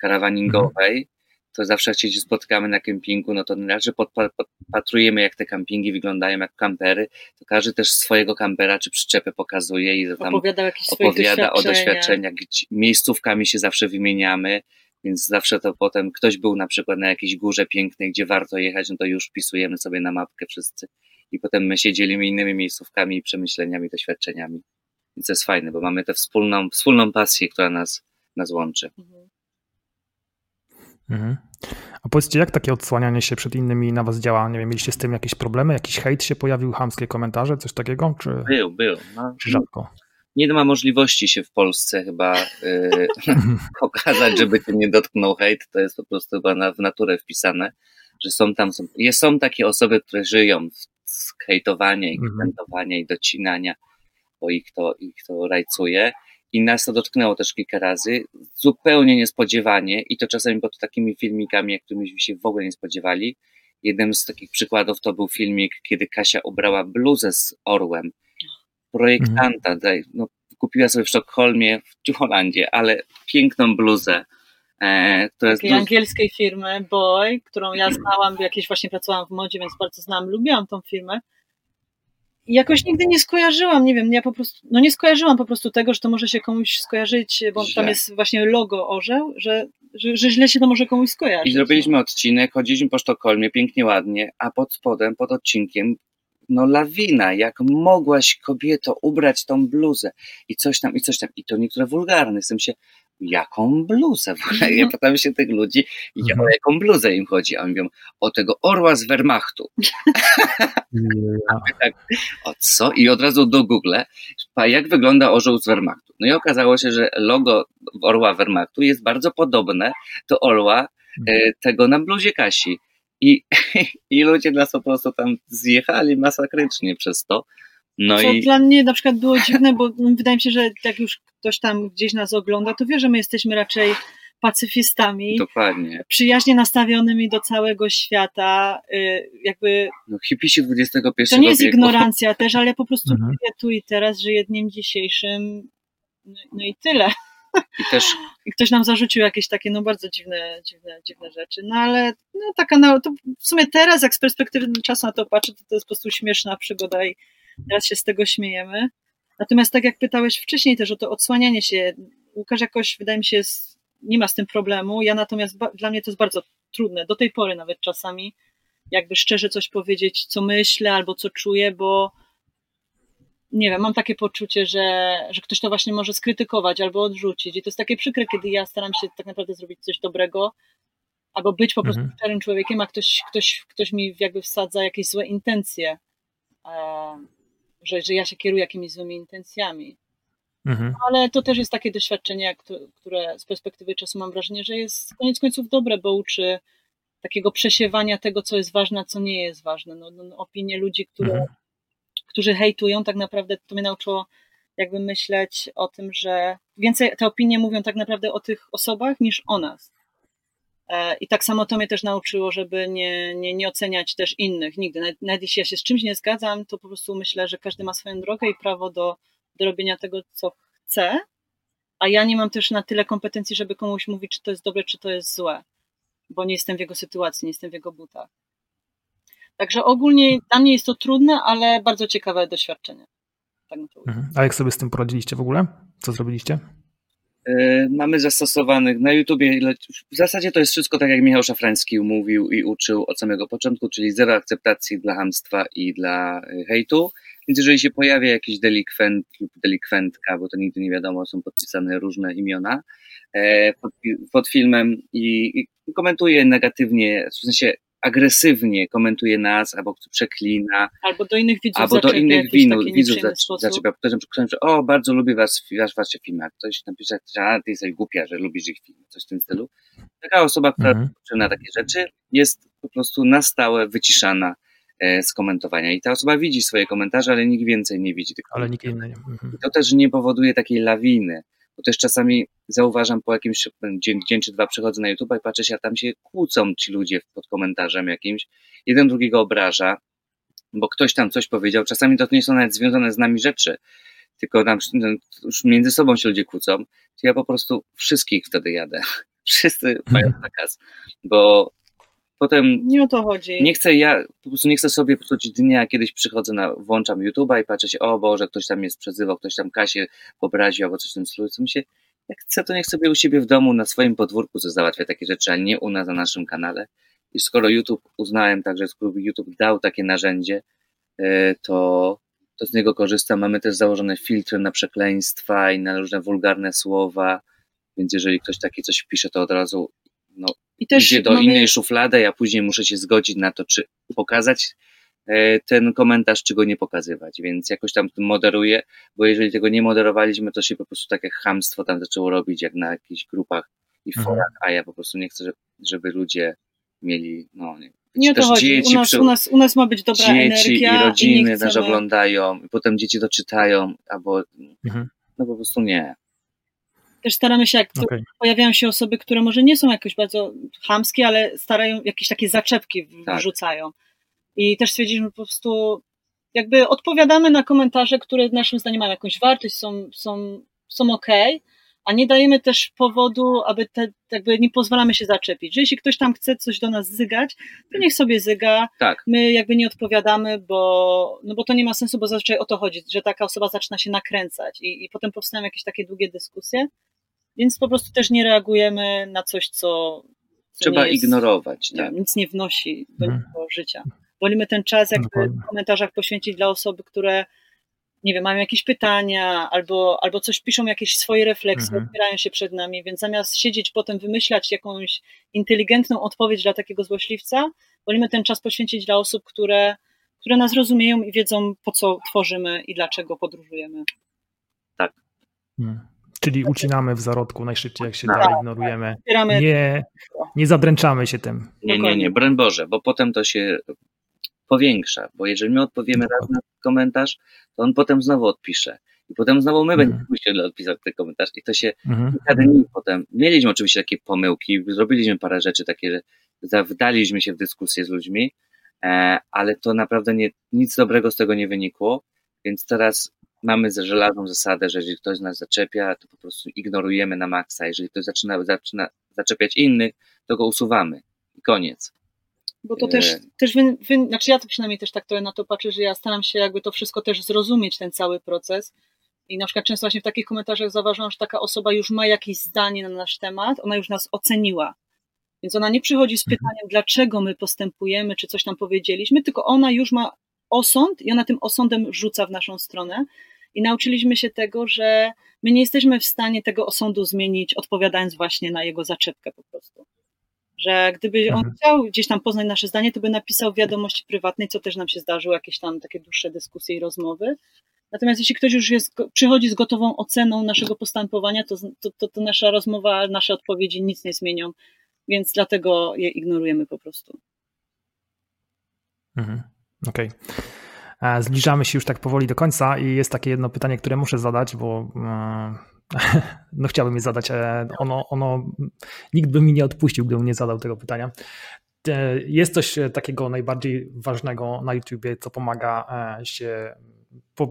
karawaningowej, mhm to zawsze jak się spotykamy na kempingu, no to raz, że podpatrujemy jak te kampingi wyglądają jak kampery, to każdy też swojego kampera czy przyczepę pokazuje i tam opowiada, opowiada o doświadczeniach, miejscówkami się zawsze wymieniamy, więc zawsze to potem ktoś był na przykład na jakiejś górze pięknej, gdzie warto jechać, no to już wpisujemy sobie na mapkę wszyscy i potem my się dzielimy innymi miejscówkami, przemyśleniami, doświadczeniami. Więc to jest fajne, bo mamy tę wspólną, wspólną pasję, która nas, nas łączy. Mhm. Mhm. A powiedzcie, jak takie odsłanianie się przed innymi na was działa? Nie wiem, mieliście z tym jakieś problemy? Jakiś hejt się pojawił, hamskie komentarze, coś takiego? Czy, był, był. No. Czy rzadko? Nie ma możliwości się w Polsce chyba yy, pokazać, żeby cię nie dotknął hejt. To jest po prostu chyba na, w naturę wpisane, że są tam, są, są takie osoby, które żyją z hejtowania i mhm. komentowania i docinania, bo ich to, ich to rajcuje i nas to dotknęło też kilka razy, zupełnie niespodziewanie i to czasami pod takimi filmikami, jak którymiśmy się w ogóle nie spodziewali. Jednym z takich przykładów to był filmik, kiedy Kasia ubrała bluzę z orłem projektanta, mhm. no, kupiła sobie w Sztokholmie, w Holandzie, ale piękną bluzę. E, która Takiej jest angielskiej firmy Boy, którą ja znałam, jakieś właśnie pracowałam w modzie, więc bardzo znam, lubiłam tą firmę jakoś nigdy nie skojarzyłam, nie wiem, ja po prostu, no nie skojarzyłam po prostu tego, że to może się komuś skojarzyć, bo źle. tam jest właśnie logo orzeł, że, że, że, źle się to może komuś skojarzyć. I zrobiliśmy odcinek, chodziliśmy po Sztokholmie, pięknie, ładnie, a pod spodem, pod odcinkiem no lawina, jak mogłaś kobieto ubrać tą bluzę i coś tam, i coś tam, i to niektóre wulgarne, w sensie, jaką bluzę? Ja no. pytam się tych ludzi, mhm. o jaką bluzę im chodzi, a oni mówią, o tego orła z Wehrmachtu. tak, o co? I od razu do Google, jak wygląda orzeł z Wehrmachtu? No i okazało się, że logo orła Wehrmachtu jest bardzo podobne do orła e, mhm. tego na bluzie Kasi. I, I ludzie nas po prostu tam zjechali masakrycznie przez to. No Co i... dla mnie na przykład było dziwne, bo wydaje mi się, że jak już ktoś tam gdzieś nas ogląda, to wie, że my jesteśmy raczej pacyfistami. Dokładnie. Przyjaźnie nastawionymi do całego świata, y, jakby... No hipisi XXI To nie jest wieku. ignorancja też, ale po prostu mhm. tu i teraz, żyję dniem dzisiejszym, no, no i tyle. I też. I ktoś nam zarzucił jakieś takie no bardzo dziwne, dziwne, dziwne rzeczy. No ale no, taka no, to w sumie teraz, jak z perspektywy czasu na to patrzę, to to jest po prostu śmieszna przygoda i teraz się z tego śmiejemy. Natomiast tak jak pytałeś wcześniej też o to odsłanianie się, Łukasz jakoś wydaje mi się jest nie ma z tym problemu. Ja natomiast, dla mnie to jest bardzo trudne, do tej pory nawet czasami, jakby szczerze coś powiedzieć, co myślę albo co czuję, bo nie wiem, mam takie poczucie, że, że ktoś to właśnie może skrytykować albo odrzucić. I to jest takie przykre, kiedy ja staram się tak naprawdę zrobić coś dobrego, albo być po prostu mhm. człowiekiem, a ktoś, ktoś, ktoś mi jakby wsadza jakieś złe intencje, że, że ja się kieruję jakimiś złymi intencjami. Mhm. Ale to też jest takie doświadczenie, które z perspektywy czasu mam wrażenie, że jest koniec końców dobre, bo uczy takiego przesiewania tego, co jest ważne, a co nie jest ważne. No, no, no opinie ludzi, które, mhm. którzy hejtują, tak naprawdę to mnie nauczyło jakby myśleć o tym, że więcej te opinie mówią tak naprawdę o tych osobach niż o nas. E, I tak samo to mnie też nauczyło, żeby nie, nie, nie oceniać też innych nigdy. Nawet, nawet jeśli ja się z czymś nie zgadzam, to po prostu myślę, że każdy ma swoją drogę i prawo do, do robienia tego, co chce, a ja nie mam też na tyle kompetencji, żeby komuś mówić, czy to jest dobre, czy to jest złe, bo nie jestem w jego sytuacji, nie jestem w jego butach. Także ogólnie dla mnie jest to trudne, ale bardzo ciekawe doświadczenie. Tak mhm. A jak sobie z tym poradziliście w ogóle? Co zrobiliście? E, mamy zastosowanych na YouTubie, w zasadzie to jest wszystko tak jak Michał Szafrański mówił i uczył od samego początku, czyli zero akceptacji dla hamstwa i dla e, hejtu. Więc jeżeli się pojawia jakiś delikwent lub delikwentka, bo to nigdy nie wiadomo, są podpisane różne imiona e, pod, pod filmem i, i komentuje negatywnie, w sensie agresywnie komentuje nas, albo przeklina. Albo do innych widzów Albo do innych winu, widzów zaczepia. Ktoś napisał, że o, bardzo lubię was, wasz, wasze filmy. A ktoś napisze, że a, ty jesteś głupia, że lubisz ich filmy, coś w tym stylu. Taka osoba, która mhm. na takie rzeczy, jest po prostu na stałe wyciszana e, z komentowania. I ta osoba widzi swoje komentarze, ale nikt więcej nie widzi tych Ale nikt inny nie. Mhm. To też nie powoduje takiej lawiny bo też czasami zauważam po jakimś dzień, dzień czy dwa przychodzę na YouTube i patrzę się, a tam się kłócą ci ludzie pod komentarzem jakimś, jeden drugiego obraża, bo ktoś tam coś powiedział, czasami to nie są nawet związane z nami rzeczy, tylko tam no, już między sobą się ludzie kłócą, to ja po prostu wszystkich wtedy jadę. Wszyscy mają zakaz, bo potem. Nie o to chodzi. Nie chcę ja, po prostu nie chcę sobie psuć dnia, kiedyś przychodzę na, włączam YouTube'a i patrzę się, o Boże, ktoś tam jest przezywał, ktoś tam Kasię obraził albo coś w tym stylu. Co mi się, jak chcę, to niech sobie u siebie w domu, na swoim podwórku co załatwia takie rzeczy, a nie u nas na naszym kanale. I skoro YouTube uznałem także, skoro YouTube dał takie narzędzie, e, to, to z niego korzystam. Mamy też założone filtry na przekleństwa i na różne wulgarne słowa, więc jeżeli ktoś takie coś pisze, to od razu no, I też idzie do mamy... innej szuflady, a później muszę się zgodzić na to, czy pokazać e, ten komentarz, czy go nie pokazywać, więc jakoś tam moderuję, bo jeżeli tego nie moderowaliśmy, to się po prostu takie hamstwo tam zaczęło robić, jak na jakichś grupach i mhm. forach, a ja po prostu nie chcę, żeby ludzie mieli, no nie nie to chodzi. Dzieci, u, nas, przy... u, nas, u nas ma być dobra dzieci energia. i rodziny i nas oglądają, i potem dzieci to czytają, albo mhm. no po prostu nie też staramy się, jak okay. pojawiają się osoby, które może nie są jakoś bardzo chamskie, ale starają jakieś takie zaczepki tak. wrzucają. I też stwierdziliśmy po prostu, jakby odpowiadamy na komentarze, które naszym zdaniem mają jakąś wartość, są, są, są ok, a nie dajemy też powodu, aby te, jakby nie pozwalamy się zaczepić. Że jeśli ktoś tam chce coś do nas zygać, to niech sobie zyga. Tak. My jakby nie odpowiadamy, bo, no bo to nie ma sensu, bo zazwyczaj o to chodzi, że taka osoba zaczyna się nakręcać i, i potem powstają jakieś takie długie dyskusje. Więc po prostu też nie reagujemy na coś, co. co Trzeba jest, ignorować. Nie, tak. Nic nie wnosi do hmm. życia. Wolimy ten czas jakby w komentarzach poświęcić dla osoby, które nie wiem, mają jakieś pytania albo, albo coś piszą, jakieś swoje refleksje, mhm. otwierają się przed nami, więc zamiast siedzieć potem, wymyślać jakąś inteligentną odpowiedź dla takiego złośliwca, wolimy ten czas poświęcić dla osób, które, które nas rozumieją i wiedzą, po co tworzymy i dlaczego podróżujemy. Tak. Hmm. Czyli ucinamy w zarodku najszybciej, jak się da, ignorujemy. Nie, nie zadręczamy się tym. Nie, nie, nie, broń Boże, bo potem to się powiększa, bo jeżeli my odpowiemy raz na komentarz, to on potem znowu odpisze. I potem znowu my będziemy musieli odpisać ten komentarz i to się mhm. kilka dni potem. Mieliśmy oczywiście takie pomyłki, zrobiliśmy parę rzeczy takie, że wdaliśmy się w dyskusję z ludźmi, e, ale to naprawdę nie, nic dobrego z tego nie wynikło, więc teraz mamy żelazną zasadę, że jeżeli ktoś nas zaczepia, to po prostu ignorujemy na maksa. Jeżeli ktoś zaczyna, zaczyna zaczepiać innych, to go usuwamy. I koniec. Bo to też, e, też wy, wy, znaczy ja to przynajmniej też tak trochę na to patrzę, że ja staram się jakby to wszystko też zrozumieć, ten cały proces. I na przykład często właśnie w takich komentarzach zauważam, że taka osoba już ma jakieś zdanie na nasz temat, ona już nas oceniła. Więc ona nie przychodzi z pytaniem, dlaczego my postępujemy, czy coś tam powiedzieliśmy, tylko ona już ma osąd i ona tym osądem rzuca w naszą stronę. I nauczyliśmy się tego, że my nie jesteśmy w stanie tego osądu zmienić, odpowiadając właśnie na jego zaczepkę po prostu. Że gdyby on mhm. chciał gdzieś tam poznać nasze zdanie, to by napisał w wiadomości prywatnej, co też nam się zdarzyło, jakieś tam takie dłuższe dyskusje i rozmowy. Natomiast jeśli ktoś już jest, przychodzi z gotową oceną naszego postępowania, to, to, to, to nasza rozmowa, nasze odpowiedzi nic nie zmienią, więc dlatego je ignorujemy po prostu. Mhm. Okej. Okay. Zbliżamy się już tak powoli do końca i jest takie jedno pytanie, które muszę zadać, bo e, no chciałbym je zadać. E, ono, ono, nikt by mi nie odpuścił, gdybym nie zadał tego pytania. E, jest coś takiego najbardziej ważnego na YouTubie, co pomaga się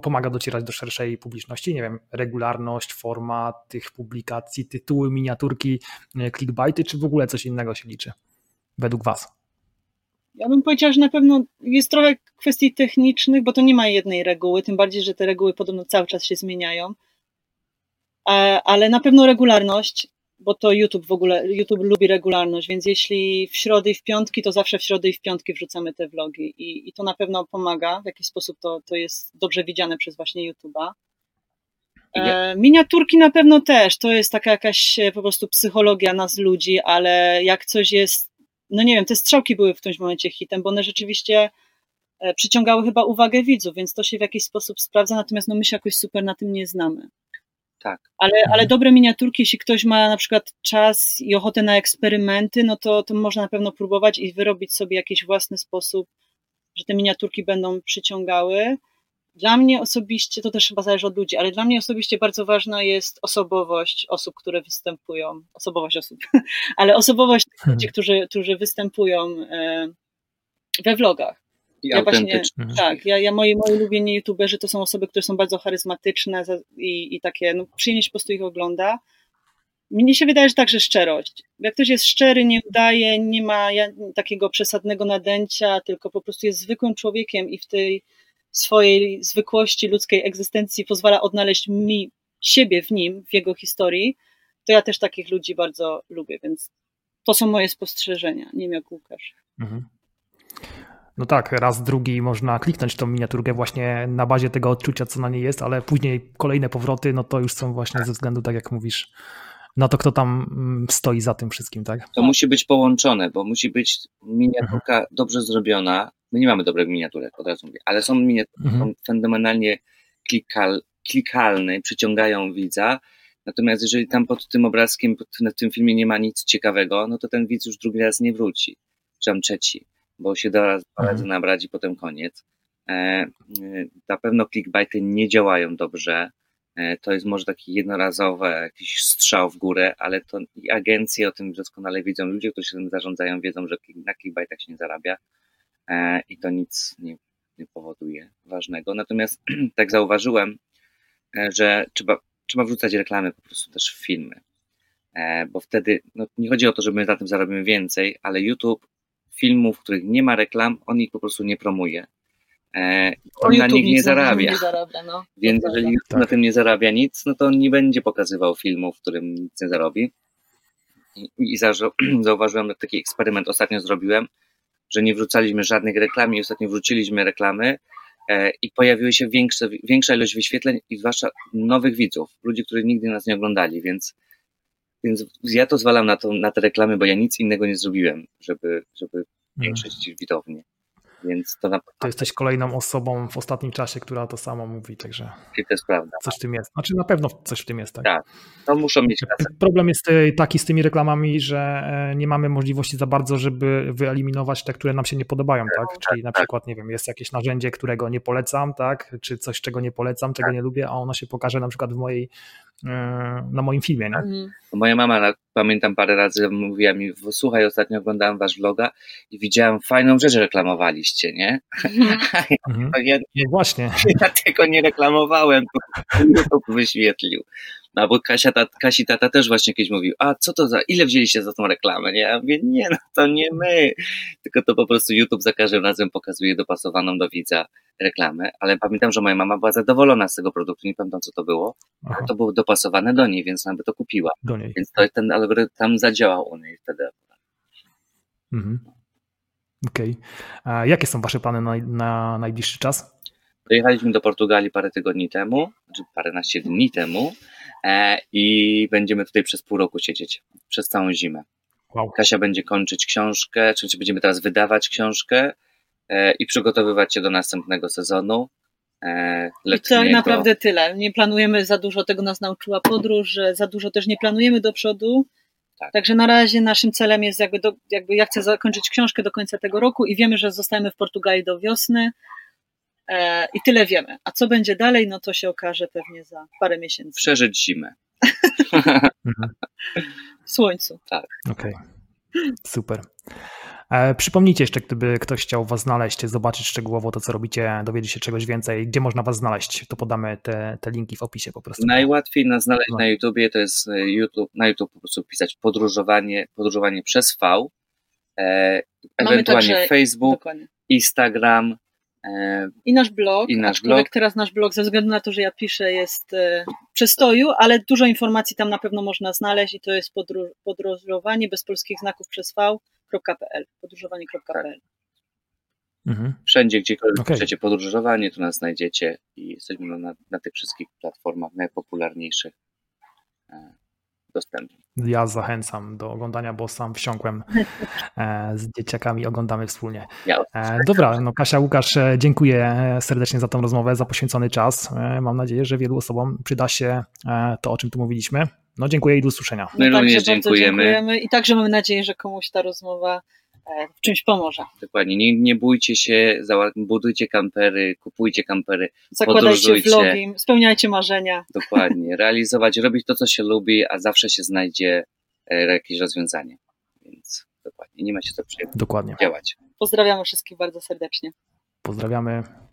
pomaga docierać do szerszej publiczności, nie wiem, regularność, forma tych publikacji, tytuły, miniaturki, clickbaity, czy w ogóle coś innego się liczy według Was? Ja bym powiedziała, że na pewno jest trochę kwestii technicznych, bo to nie ma jednej reguły, tym bardziej, że te reguły podobno cały czas się zmieniają. Ale na pewno regularność, bo to YouTube w ogóle, YouTube lubi regularność, więc jeśli w środę i w piątki, to zawsze w środę i w piątki wrzucamy te vlogi i, i to na pewno pomaga, w jakiś sposób to, to jest dobrze widziane przez właśnie YouTube'a. E, miniaturki na pewno też, to jest taka jakaś e, po prostu psychologia nas ludzi, ale jak coś jest no nie wiem, te strzałki były w którymś momencie hitem, bo one rzeczywiście e, przyciągały chyba uwagę widzów, więc to się w jakiś sposób sprawdza, natomiast no my się jakoś super na tym nie znamy. Tak. Ale, ale mhm. dobre miniaturki, jeśli ktoś ma na przykład czas i ochotę na eksperymenty, no to, to można na pewno próbować i wyrobić sobie jakiś własny sposób, że te miniaturki będą przyciągały. Dla mnie osobiście, to też chyba zależy od ludzi, ale dla mnie osobiście bardzo ważna jest osobowość osób, które występują, osobowość osób, ale osobowość hmm. ludzi, którzy, którzy występują e, we vlogach. I ja właśnie, tak, ja, ja moi, moi ulubieni youtuberzy to są osoby, które są bardzo charyzmatyczne i, i takie, no przyjemnie się po prostu ich ogląda. Mnie się wydaje, że także szczerość. Jak ktoś jest szczery, nie udaje, nie ma takiego przesadnego nadęcia, tylko po prostu jest zwykłym człowiekiem i w tej swojej zwykłości ludzkiej egzystencji pozwala odnaleźć mi siebie w nim, w jego historii, to ja też takich ludzi bardzo lubię, więc to są moje spostrzeżenia, nie wiem jak Łukasz. Mhm. No tak, raz, drugi można kliknąć tą miniaturkę właśnie na bazie tego odczucia, co na niej jest, ale później kolejne powroty, no to już są właśnie ze względu, tak jak mówisz, na to, kto tam mm, stoi za tym wszystkim, tak? To musi być połączone, bo musi być miniaturka mhm. dobrze zrobiona, My nie mamy dobrych miniaturek, od razu mówię, ale są miniatury, mhm. są fenomenalnie klikal, klikalne, przyciągają widza. Natomiast jeżeli tam pod tym obrazkiem, pod, w tym filmie nie ma nic ciekawego, no to ten widz już drugi raz nie wróci, czy tam trzeci, bo się da razy mhm. nabrać i potem koniec. E, e, na pewno clickbaity nie działają dobrze. E, to jest może taki jednorazowy jakiś strzał w górę, ale to i agencje o tym doskonale wiedzą. Ludzie, którzy się tym zarządzają, wiedzą, że na clickbaitach się nie zarabia. E, i to nic nie, nie powoduje ważnego. Natomiast tak zauważyłem, e, że trzeba, trzeba wrzucać reklamy po prostu też w filmy, bo wtedy no, nie chodzi o to, że my na tym zarobimy więcej, ale YouTube filmów, w których nie ma reklam, on ich po prostu nie promuje. On na nich nie zarabia. Nie zarabia no. Więc jeżeli YouTube tak. na tym nie zarabia nic, no to on nie będzie pokazywał filmu, w którym nic nie zarobi. I, i zauważyłem taki eksperyment, ostatnio zrobiłem, że nie wrzucaliśmy żadnych reklam i ostatnio wrzuciliśmy reklamy e, i pojawiły się większe, większa ilość wyświetleń i zwłaszcza nowych widzów, ludzi, którzy nigdy nas nie oglądali, więc, więc ja to zwalam na, to, na te reklamy, bo ja nic innego nie zrobiłem, żeby, żeby hmm. widownię. Więc to, na... to jesteś kolejną osobą w ostatnim czasie, która to samo mówi, także. I to jest prawda. Coś w tym jest. Znaczy na pewno coś w tym jest, tak? Tak. To muszą mieć rację. Problem jest e, taki z tymi reklamami, że e, nie mamy możliwości za bardzo, żeby wyeliminować te, które nam się nie podobają, tak? tak Czyli na tak. przykład, nie wiem, jest jakieś narzędzie, którego nie polecam, tak? Czy coś, czego nie polecam, czego tak. nie lubię, a ono się pokaże na przykład w mojej E, na moim filmie. Nie? Mhm. Moja mama, pamiętam parę razy, mówiła mi, słuchaj, ostatnio oglądałem wasz vloga i widziałem fajną rzecz, reklamowaliście, nie? Mhm. mhm. ja, no właśnie. Ja tego nie reklamowałem, to YouTube wyświetlił. No bo Kasia, tat, Kasi tata też właśnie kiedyś mówił, a co to za, ile wzięliście za tą reklamę? Nie? Ja mówię, nie, no to nie my, tylko to po prostu YouTube za każdym razem pokazuje dopasowaną do widza reklamę, ale pamiętam, że moja mama była zadowolona z tego produktu, nie pamiętam co to było, Aha. to było dopasowane do niej, więc ona by to kupiła. Do niej. Więc to, ten algorytm tam zadziałał u niej wtedy. Mhm. Okej. Okay. A jakie są Wasze plany na, na najbliższy czas? Dojechaliśmy do Portugalii parę tygodni temu, czy paręnaście dni temu i będziemy tutaj przez pół roku siedzieć, przez całą zimę. Wow. Kasia będzie kończyć książkę, czyli będziemy teraz wydawać książkę e, i przygotowywać się do następnego sezonu. E, I to tak naprawdę tyle. Nie planujemy za dużo, tego nas nauczyła podróż, za dużo też nie planujemy do przodu. Tak. Także na razie naszym celem jest jakby, do, jakby ja chcę zakończyć książkę do końca tego roku i wiemy, że zostajemy w Portugalii do wiosny e, i tyle wiemy. A co będzie dalej, no to się okaże pewnie za parę miesięcy. Przeżyć zimę. w słońcu. Tak. Okej, okay. super. E, przypomnijcie jeszcze, gdyby ktoś chciał Was znaleźć, zobaczyć szczegółowo to, co robicie, dowiedzieć się czegoś więcej, gdzie można Was znaleźć, to podamy te, te linki w opisie po prostu. Najłatwiej nas znaleźć no. na YouTubie, to jest e, YouTube, na YouTube po prostu pisać podróżowanie, podróżowanie przez V, e, ewentualnie także, Facebook, dokładnie. Instagram, i nasz blog, I nasz blog. teraz nasz blog, ze względu na to, że ja piszę, jest e, przestoju, ale dużo informacji tam na pewno można znaleźć i to jest podróż, podróżowanie bez polskich znaków przez v.pl, podróżowanie.pl. Mhm. Wszędzie, gdziekolwiek okay. chcecie podróżowanie, to nas znajdziecie i jesteśmy na, na tych wszystkich platformach najpopularniejszych dostępni. Ja zachęcam do oglądania, bo sam wsiąkłem e, z dzieciakami, oglądamy wspólnie. E, dobra, no Kasia, Łukasz, e, dziękuję serdecznie za tą rozmowę, za poświęcony czas. Mam nadzieję, że wielu osobom przyda się to, o czym tu mówiliśmy. No dziękuję i do usłyszenia. My no również dziękujemy. dziękujemy. I także mamy nadzieję, że komuś ta rozmowa w czymś pomoże. Dokładnie, nie, nie bójcie się, budujcie kampery, kupujcie kampery, Zakładajcie vlogi, spełniajcie marzenia. Dokładnie, realizować, robić to, co się lubi, a zawsze się znajdzie e, jakieś rozwiązanie. Więc dokładnie, nie ma się co przejmować. Dokładnie. Działać. Pozdrawiamy wszystkich bardzo serdecznie. Pozdrawiamy.